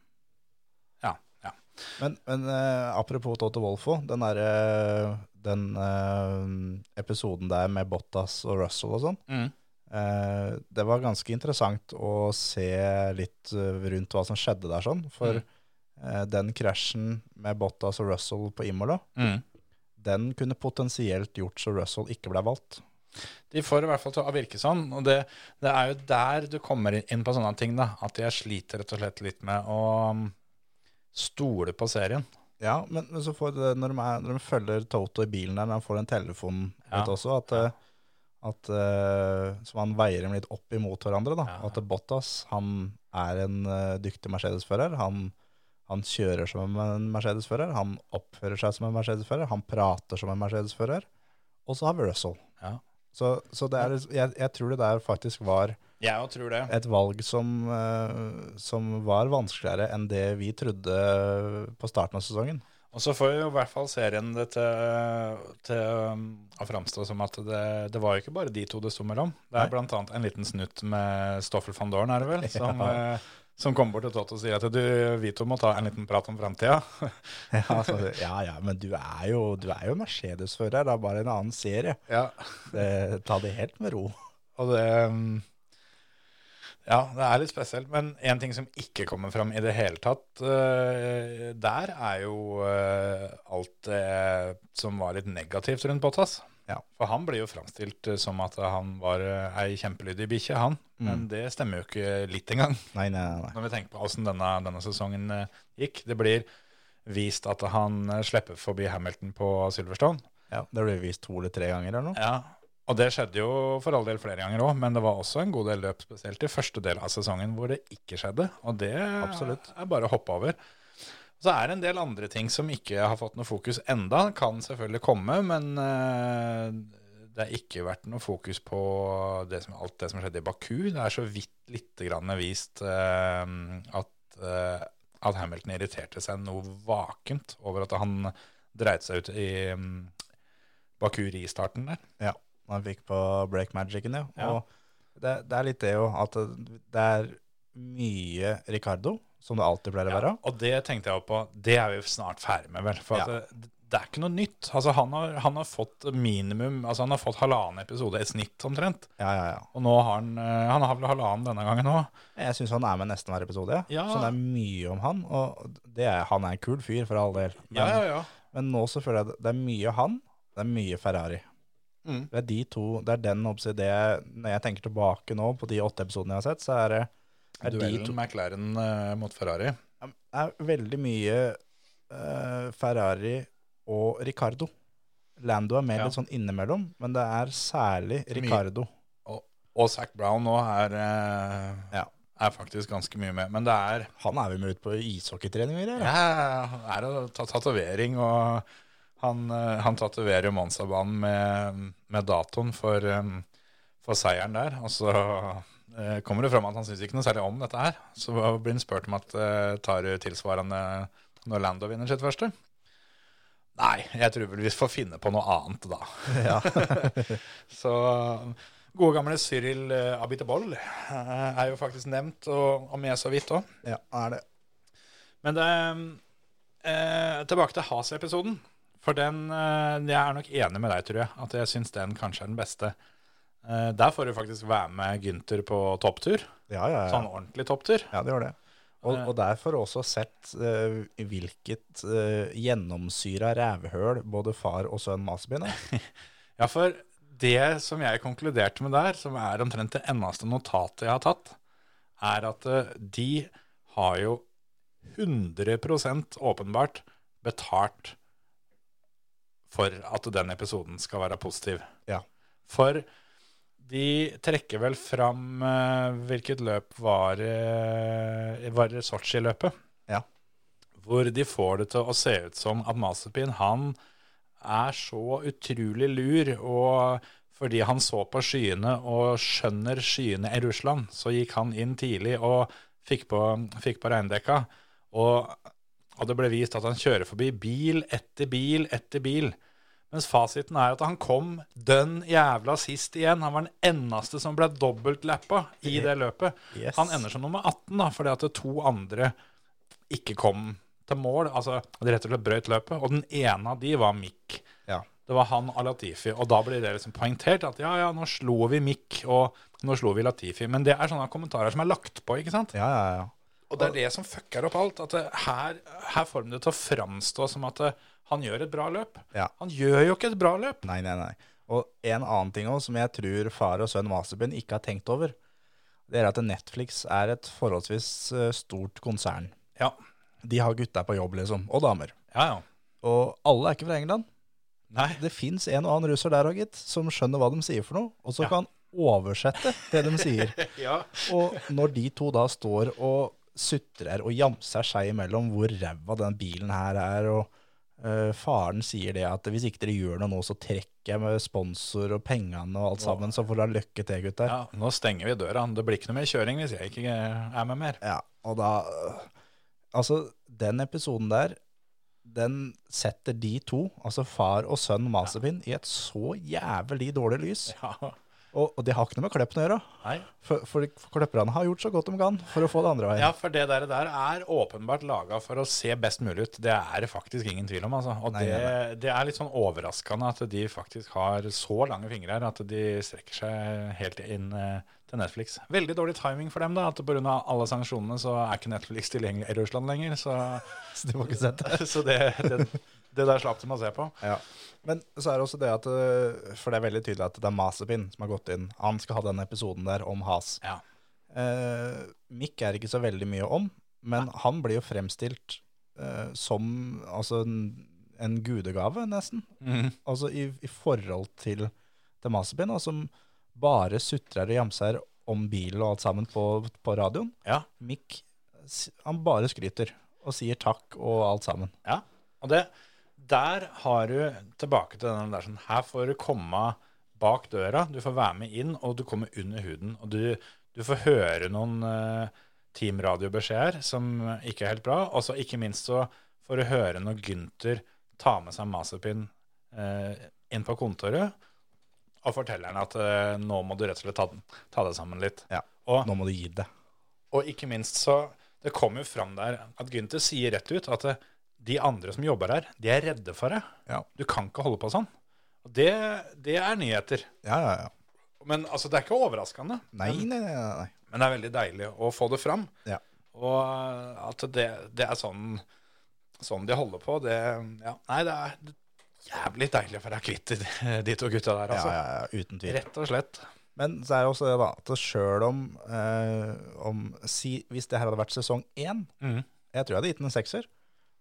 Men, men uh, apropos Toto Wolffo, den derre den uh, episoden der med Bottas og Russell og sånn,
Mm.
det var ganske interessant å se litt rundt hva som skjedde der sånn. For
Mm.
den krasjen med Bottas og Russell på Imola,
Mm.
den kunne potensielt gjort så Russell ikke ble valgt.
De får i hvert fall til å virke sånn, og det, det er jo der du kommer inn på sånne ting, da. At jeg sliter rett og slett litt med å stole på serien.
Ja, men, men så får det, når, de er, når de følger Toto i bilen der, når han får den telefonen
Ja.
ut også, at, eh, at uh, så man veier dem litt opp imot hverandre. da.
Ja.
At Bottas han er en uh, dyktig Mercedes-fører. Han, han kjører som en Mercedes-fører. Han oppfører seg som en Mercedes-fører. Han prater som en Mercedes-fører. Og så har vi Russell.
Ja.
Så, så det er, jeg, jeg tror det der faktisk var
Jeg tror det.
et valg som, eh, som var vanskeligere enn det vi trodde på starten av sesongen.
Og så får jo i hvert fall serien det til, til um, å framstå som at det, det var jo ikke bare de to det sto mellom. Det er bl.a. en liten snutt med Stoffel van Dorn, er det vel, som,
Ja.
eh, som kommer bort til Toto og sier at du, vi to må ta en liten prat om framtida.
Ja, altså, ja, ja, men du er jo, du er jo Mercedes-fører, det er bare en annen serie.
Ja.
Det, ta det helt med ro.
Og det um, Ja, det er litt spesielt. Men en ting som ikke kommer fram i det hele tatt uh, der, er jo uh, alt det som var litt negativt rundt Bottas.
Ja.
For han blir jo framstilt eh, som at han var ei kjempelydig bikkje, han. Men det stemmer jo ikke litt engang,
Nei, nei, nei.
når vi tenker på åssen denne, denne sesongen gikk. Det blir vist at han slipper forbi Hamilton på Silverstone.
Ja, det blir vist to eller tre ganger eller noe.
Ja, og det skjedde jo for all del flere ganger òg, men det var også en god del løp, spesielt i første del av sesongen, hvor det ikke skjedde. Og det
Absolutt.
er bare å hoppe over. Så er det en del andre ting som ikke har fått noe fokus enda. Kan selvfølgelig komme, men eh, det har ikke vært noe fokus på det som, alt det som skjedde i Baku. Det er så vidt lite grann vist eh, at, eh, at Hamilton irriterte seg noe vakent over at han dreit seg ut i mm, Baku-ristarten der.
Ja, han fikk på break magicen, ja.
Ja.
Og det, det er litt det jo, at det er mye Ricardo, som det alltid pleier å være.
Og det tenkte jeg på. Det er vi snart ferdig med, vel. For
Ja.
at det, det er ikke noe nytt. Altså, han har, han har fått minimum Altså, han har fått halvannen episode i snitt, omtrent.
Ja, ja, ja.
Og nå har han eh, Han har vel halvannen denne gangen òg.
Jeg syns han er med nesten hver episode, ja.
Ja.
Så det er mye om han, og det er, han er en kul fyr, for all del. Men,
Ja, ja, ja.
men nå så føler jeg det, det er mye han, det er mye Ferrari.
Mm.
Det er de to, det er den oppsi, det Når jeg tenker tilbake nå på de åtte episodene jeg har sett, så er det er de
Duellen
to,
McLaren uh, mot Ferrari.
det er veldig mye uh, Ferrari og Ricardo. Lando er med
Ja.
litt sånn innimellom, men det er særlig Ricardo.
Og, og Zac Brown nå er, uh,
Ja.
er faktisk ganske mye med. Men det er
Han er vel med ut på ishockeytreninger, eller?
Ja, han er tatovering, og han, eh, han tatoverer jo Monza-banen med, med datoen for, eh, for seieren der. Og så eh, kommer det fram at han syns ikke noe særlig om dette her. Så blir han spurt om at eh, tar du tilsvarende når Lando vinner sitt første. Nei, jeg tror vel vi får finne på noe annet da.
Ja.
Så gode gamle Cyril Abiteboll er jo faktisk nevnt, og, og med så vidt òg.
ja, er det.
Men det, eh, tilbake til Has-episoden. For den eh, Jeg er nok enig med deg, tror jeg. At jeg syns den kanskje er den beste. Eh, der får du faktisk være med Gynter på topptur.
Ja, ja, ja.
Sånn ordentlig topptur.
Ja, det gjør det. Og,
der
får du også sett uh, hvilket uh, gjennomsyra rævhøl både far og sønn Masebyen er.
Ja, for det som jeg konkluderte med der, som er omtrent det eneste notatet jeg har tatt, er at uh, de har jo 100% åpenbart betalt for at den episoden skal være positiv.
Ja.
For de trekker vel fram uh, hvilket løp var, uh, var i Sotsji-løpet.
Ja.
Hvor de får det til å se ut som at Masterpin, han er så utrolig lur, og fordi han så på skyene og skjønner skyene i Russland, så gikk han inn tidlig og fikk på, fikk på regndekka. Og, og det ble vist at han kjører forbi bil etter bil etter bil. Mens fasiten er at han kom dønn jævla sist igjen. Han var den eneste som ble dobbeltlappa i det løpet.
Yes.
Han ender som nummer 18 da, fordi at det to andre ikke kom til mål. Altså, de rett og slett brøt løpet. Og den ene av de var Mick.
Ja.
Det var han og Latifi. Og da blir det liksom poengtert at ja, ja, nå slo vi Mick, og nå slo vi Latifi. Men det er sånne kommentarer som er lagt på, ikke sant?
Ja, ja, ja.
Og det er det som fucker opp alt. At her, her får de det til å framstå som at han gjør et bra løp.
Ja.
Han gjør jo ikke et bra løp.
Nei, nei, nei. Og en annen ting også, som jeg tror far og sønn Masebyen ikke har tenkt over, det er at Netflix er et forholdsvis eh, stort konsern.
Ja.
De har gutta på jobb, liksom. Og damer.
Ja, ja.
Og alle er ikke fra England.
Nei.
Det fins en og annen russer der òg, gitt, som skjønner hva de sier for noe, og så
Ja.
kan oversette det de sier.
Ja.
Og når de to da står og sutrer og jamser seg imellom hvor ræva den bilen her er, og uh, faren sier det at hvis ikke dere gjør noe nå, så trekker jeg med sponsor og pengene og alt sammen, så får dere ha lykke til, gutter.
ja. Nå stenger vi døra. Det blir ikke noe mer kjøring hvis jeg ikke er med mer.
Ja, og da Altså, den episoden der, den setter de to, altså far og sønn Masepin, i et så jævlig dårlig lys.
Ja.
Og, og det har ikke noe med Kleppen å gjøre.
Nei.
For, for, for Klepperne har gjort så godt de kan for å få det andre veien.
Ja, for det der, der er åpenbart laga for å se best mulig ut. Det er det faktisk ingen tvil om. Altså. Og
Nei,
det,
nei,
det er litt sånn overraskende at de faktisk har så lange fingre her at de strekker seg helt inn eh, til Netflix. Veldig dårlig timing for dem, da. At pga. alle sanksjonene så er ikke Netflix tilgjengelig i Russland lenger. Så,
Så de må ikke sette.
så det, det, Det der slapp de å se på.
Ja. Men så er det også det at eh, For det er veldig tydelig at det er Masepin som har gått inn. Han skal ha den episoden der om Has.
Ja.
Eh, Mick er ikke så veldig mye om, men han blir jo fremstilt eh, som altså en, en gudegave, nesten.
Mm.
Altså i, i forhold til, til Masepin, og som bare sutrer og jamser om bil og alt sammen på, på radioen.
Ja.
Mick han bare skryter og sier takk og alt sammen.
Ja, og det, der har du tilbake til den der sånn, her får du komme bak døra, du får være med inn, og du kommer under huden, og du, du får høre noen uh, teamradiobeskjeder som ikke er helt bra, og så ikke minst så får du høre når Gynter tar med seg Mazepin uh, inn på kontoret, og forteller han at uh, nå må du rett og slett ta, den- ta det sammen litt.
Ja.
Og,
Nå må du gi det.
og ikke minst så Det kommer jo fram der at Gunther sier rett ut at eh, de andre som jobber her, de er redde for det.
Ja.
Du kan ikke holde på sånn. Det, det er nyheter.
Ja, ja, ja.
Men altså, det er ikke overraskende.
Nei, nei, nei. nei, nei.
Men det er veldig deilig å få det fram.
Ja.
Og eh, at det, det er sånn, sånn de holder på, det ja, Nei, det er jævlig deilig for være kvitt de, to gutta der,
Ja,
altså.
ja, ja, uten tvil.
Rett og slett.
Men så er det også det da, at sjøl om, eh, om si, Hvis det her hadde vært sesong én
mm.
Jeg tror jeg hadde gitt den en sekser.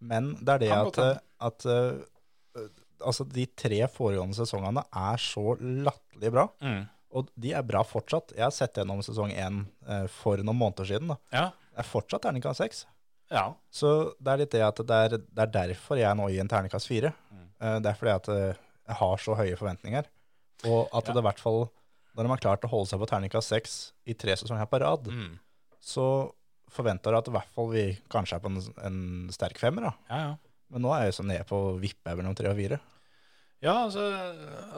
Men det er det at, at uh, altså de tre foregående sesongene er så latterlig bra.
Mm.
Og de er bra fortsatt. Jeg har sett gjennom sesong én uh, for noen måneder siden. da.
Ja.
Det er fortsatt terningkast seks.
ja.
Så det er litt det at det er, det er derfor jeg nå gir en terningkast fire.
Mm.
Uh, Det er fordi at eh, jeg har så høye forventninger. Og at det i hvert fall, når de har klart å holde seg på terningkast seks i tre sesonger på rad,
Mm.
så forventer du at i hvert fall vi kanskje er på en, en sterk femmer. da.
ja, ja.
Men nå er jeg så nede på vippe mellom tre og fire.
Ja, altså,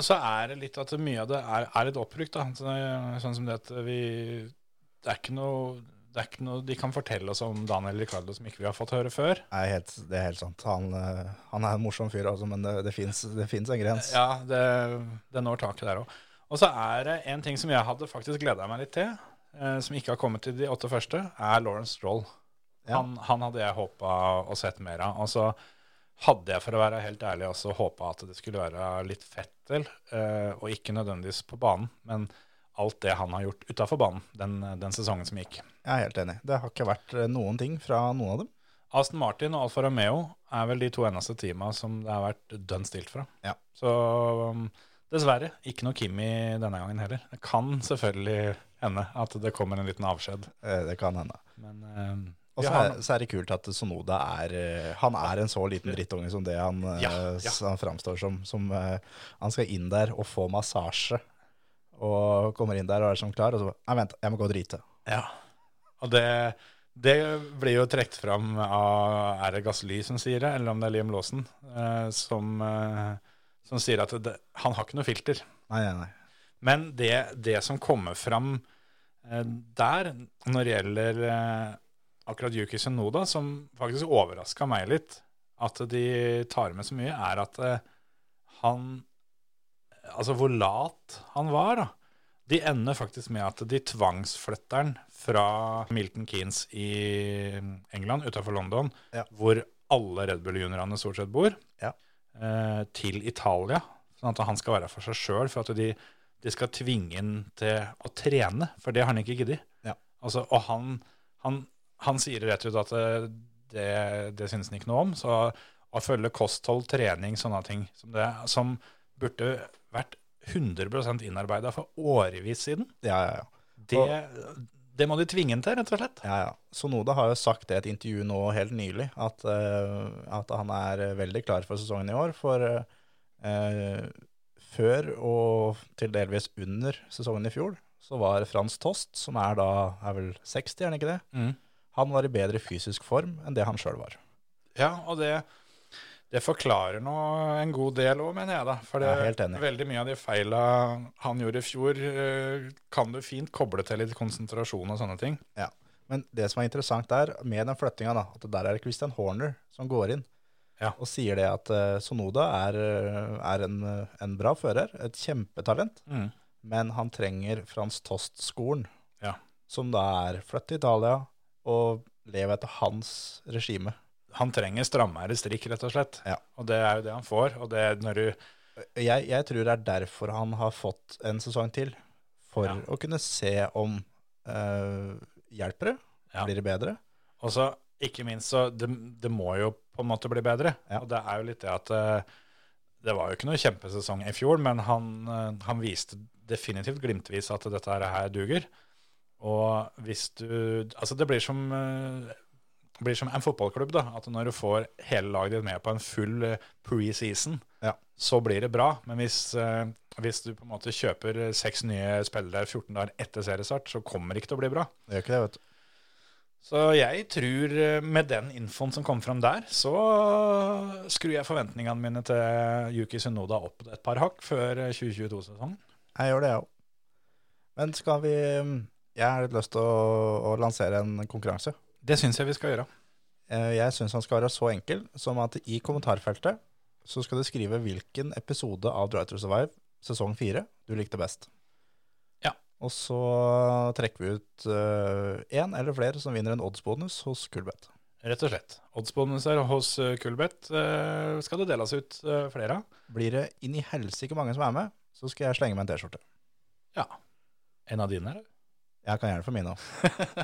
så er det litt at mye av det er, er litt oppbrukt. Da. Så, sånn som det at vi Det er ikke noe det er ikke noe de kan fortelle oss om Daniel Ricardo som ikke vi har fått høre før.
Nei, helt, det er helt sant. Han, eh, han er en morsom fyr, altså, men det, det fins en grens.
Ja, det, det når taket der òg. Og så er det en ting som jeg hadde faktisk gleda meg litt til, eh, som ikke har kommet til de åtte første, er Lawrence Stroll.
Ja.
Han, han hadde jeg håpa å sett mer av. Og så hadde jeg, for å være helt ærlig, også håpa at det skulle være litt Fettel, eh, og ikke nødvendigvis på banen, men alt det han har gjort utafor banen den, den sesongen som gikk.
Jeg er helt enig. Det har ikke vært eh, noen ting fra noen av dem.
Aston Martin og Alfa Romeo er vel de to eneste teama som det har vært dønn stilt fra.
Ja.
Så um, dessverre, ikke noe Kimi denne gangen heller. Det kan selvfølgelig hende at det kommer en liten avskjed.
Eh, Det kan hende.
Men um,
Og så er, så er det kult at Sonoda er eh, Han er en så liten drittunge som det han, eh,
Ja, ja.
han framstår som. som uh, han skal inn der og få massasje, og kommer inn der og er sånn klar, og så Nei, vent, jeg må gå og drite.
Ja. Og det, det blir jo trukket fram av Er det Gasly som sier det, eller om det er Liam Lawson, uh, som, uh, som sier at det, han har ikke noe filter.
Nei, nei, nei.
Men det, det som kommer fram eh, der, når det gjelder eh, akkurat Yuki Sunoda, som faktisk overraska meg litt, at de tar med så mye, er at eh, han Altså hvor lat han var, da. De ender faktisk med at de tvangsflytter han fra Milton Keanes i England, utafor London,
Ja.
hvor alle Red Bull-juniorene stort sett bor,
Ja.
eh, til Italia. Sånn at han skal være for seg sjøl, for at de, de skal tvinge ham til å trene, for det har han ikke giddet.
Ja.
Altså, og han, han, han sier rett ut at eh, det, det synes han ikke noe om. Så å følge kosthold, trening, sånne ting som det, som burde vært 100% innarbeida for årevis siden,
Ja, ja, ja.
det, det må de tvinge ham til, rett og slett.
Ja, ja. Sonoda har jo sagt det i et intervju nå helt nylig, at, uh, at han er veldig klar for sesongen i år. For eh, før og til delvis under sesongen i fjor, så var Frans Tost, som er da er vel 60, er han ikke det?
Mm.
Han var i bedre fysisk form enn det han sjøl var.
Ja, og det, det forklarer nå en god del òg, mener jeg, da. For det,
Jeg er helt enig.
veldig mye av de feila han gjorde i fjor, eh, kan du fint koble til litt konsentrasjon og sånne ting.
Ja. Men det som er interessant der, med den flyttinga, at der er det Christian Horner som går inn
Ja.
og sier det at uh, Sonoda er, eh, er en, eh, en bra fører, et kjempetalent,
Mm.
men han trenger Frans Tost-skolen,
Ja.
som da er flyttet til Italia og lever etter hans regime.
Han trenger strammere strikk, rett og slett.
Ja.
Og det er jo det han får. Og det når du
Jeg, jeg tror det er derfor han har fått en sesong til. For å kunne se om eh, Hjelper det? Blir det bedre?
Og så ikke minst så det, det må jo på en måte bli bedre.
Ja.
Og det er jo litt det at eh, det var jo ikke noe kjempesesong i fjor, men han, eh, han viste definitivt glimtvis at dette her- duger. Og hvis du Altså, det blir som eh, blir som en fotballklubb, da. At når du får hele laget ditt med på en full preseason,
Ja.
så blir det bra. Men hvis, hvis du på en måte kjøper seks nye spillere 14 dager etter seriestart, så kommer det ikke til å bli bra.
Det gjør ikke det, vet du.
Så jeg tror eh, med den infoen som kom fram der, så skrur jeg forventningene mine til Yuki Sunoda opp et par hakk før eh, 2022-sesongen.
Jeg gjør det, jeg òg. Men skal vi Jeg har litt lyst til å, å lansere en konkurranse.
Det syns jeg vi skal gjøre.
Eh, Jeg syns han skal være så enkel som at i kommentarfeltet så skal du skrive hvilken episode av Drive to Survive sesong fire du likte best. Og så trekker vi ut én eller flere som vinner en oddsbonus hos Kulbeth.
Rett og slett. Oddsbonuser hos eh, Kulbeth eh, skal det deles ut eh, flere av.
Blir det inn i helsike mange som er med, så skal jeg slenge meg en T-skjorte.
Ja. En av dine, eller?
Jeg kan gjerne få min òg.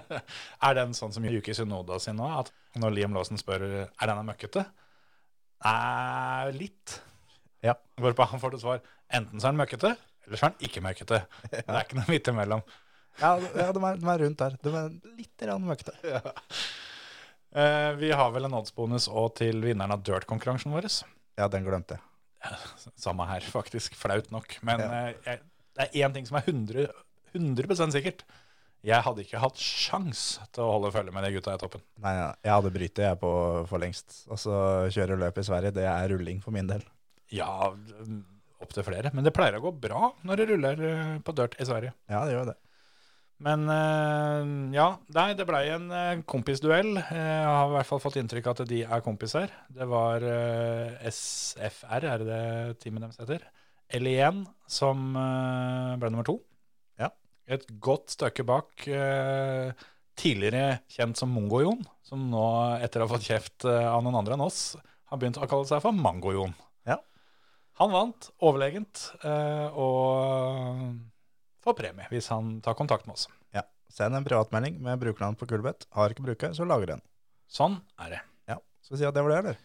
er den sånn som Yuki Sunoda sin nå? At når Liam Lawson spør er denne møkkete, er litt.
Ja.
Hvorpå han får til svar enten så er den møkkete, eller så er den ikke møkkete. Det er ikke noe midt imellom.
Ja, ja de, er, de er rundt der. De er litt møkkete. møkkete.
Eh, vi har vel en oddsbonus òg til vinneren av Dirt-konkurransen vår.
Ja, den glemte jeg.
Samme her, faktisk. Flaut nok. Men
Ja.
eh, jeg, det er én ting som er 100, 100 sikkert. Jeg hadde ikke hatt sjans til å holde følge med de gutta i toppen.
Nei, nei, jeg hadde brytet jeg på for lengst. Og så kjøre løp i Sverige, det er rulling for min del.
Ja, opptil flere. Men det pleier å gå bra når det ruller eh, på dirt i Sverige.
Ja, det gjør det.
Men eh, ja, nei, det blei en eh, kompisduell. Jeg har i hvert fall fått inntrykk av at de er kompiser. Det var SFR, er det det teamet deres heter? L1 som ble nummer to.
Ja.
Et godt stykke bak tidligere kjent som Mongo-Jon, som nå, etter å ha fått kjeft av noen andre enn oss, har begynt å kalle seg for Mango-Jon. Han vant overlegent, eh, og får premie hvis han tar kontakt med oss.
Ja. Send en privatmelding med brukernavn på Kulbeth. Har ikke bruker, så lager den.
Sånn er det.
Ja. Skal vi si at det var det, eller?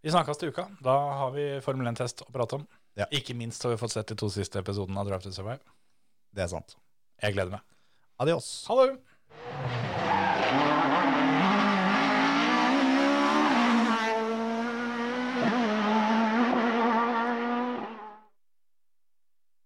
Vi snakkes til uka. Da har vi Formel 1-test å prate om.
Ja.
Ikke minst har vi fått sett de to siste episodene av Drive to Survive.
Det er sant.
Jeg gleder meg.
Adios.
Ha det!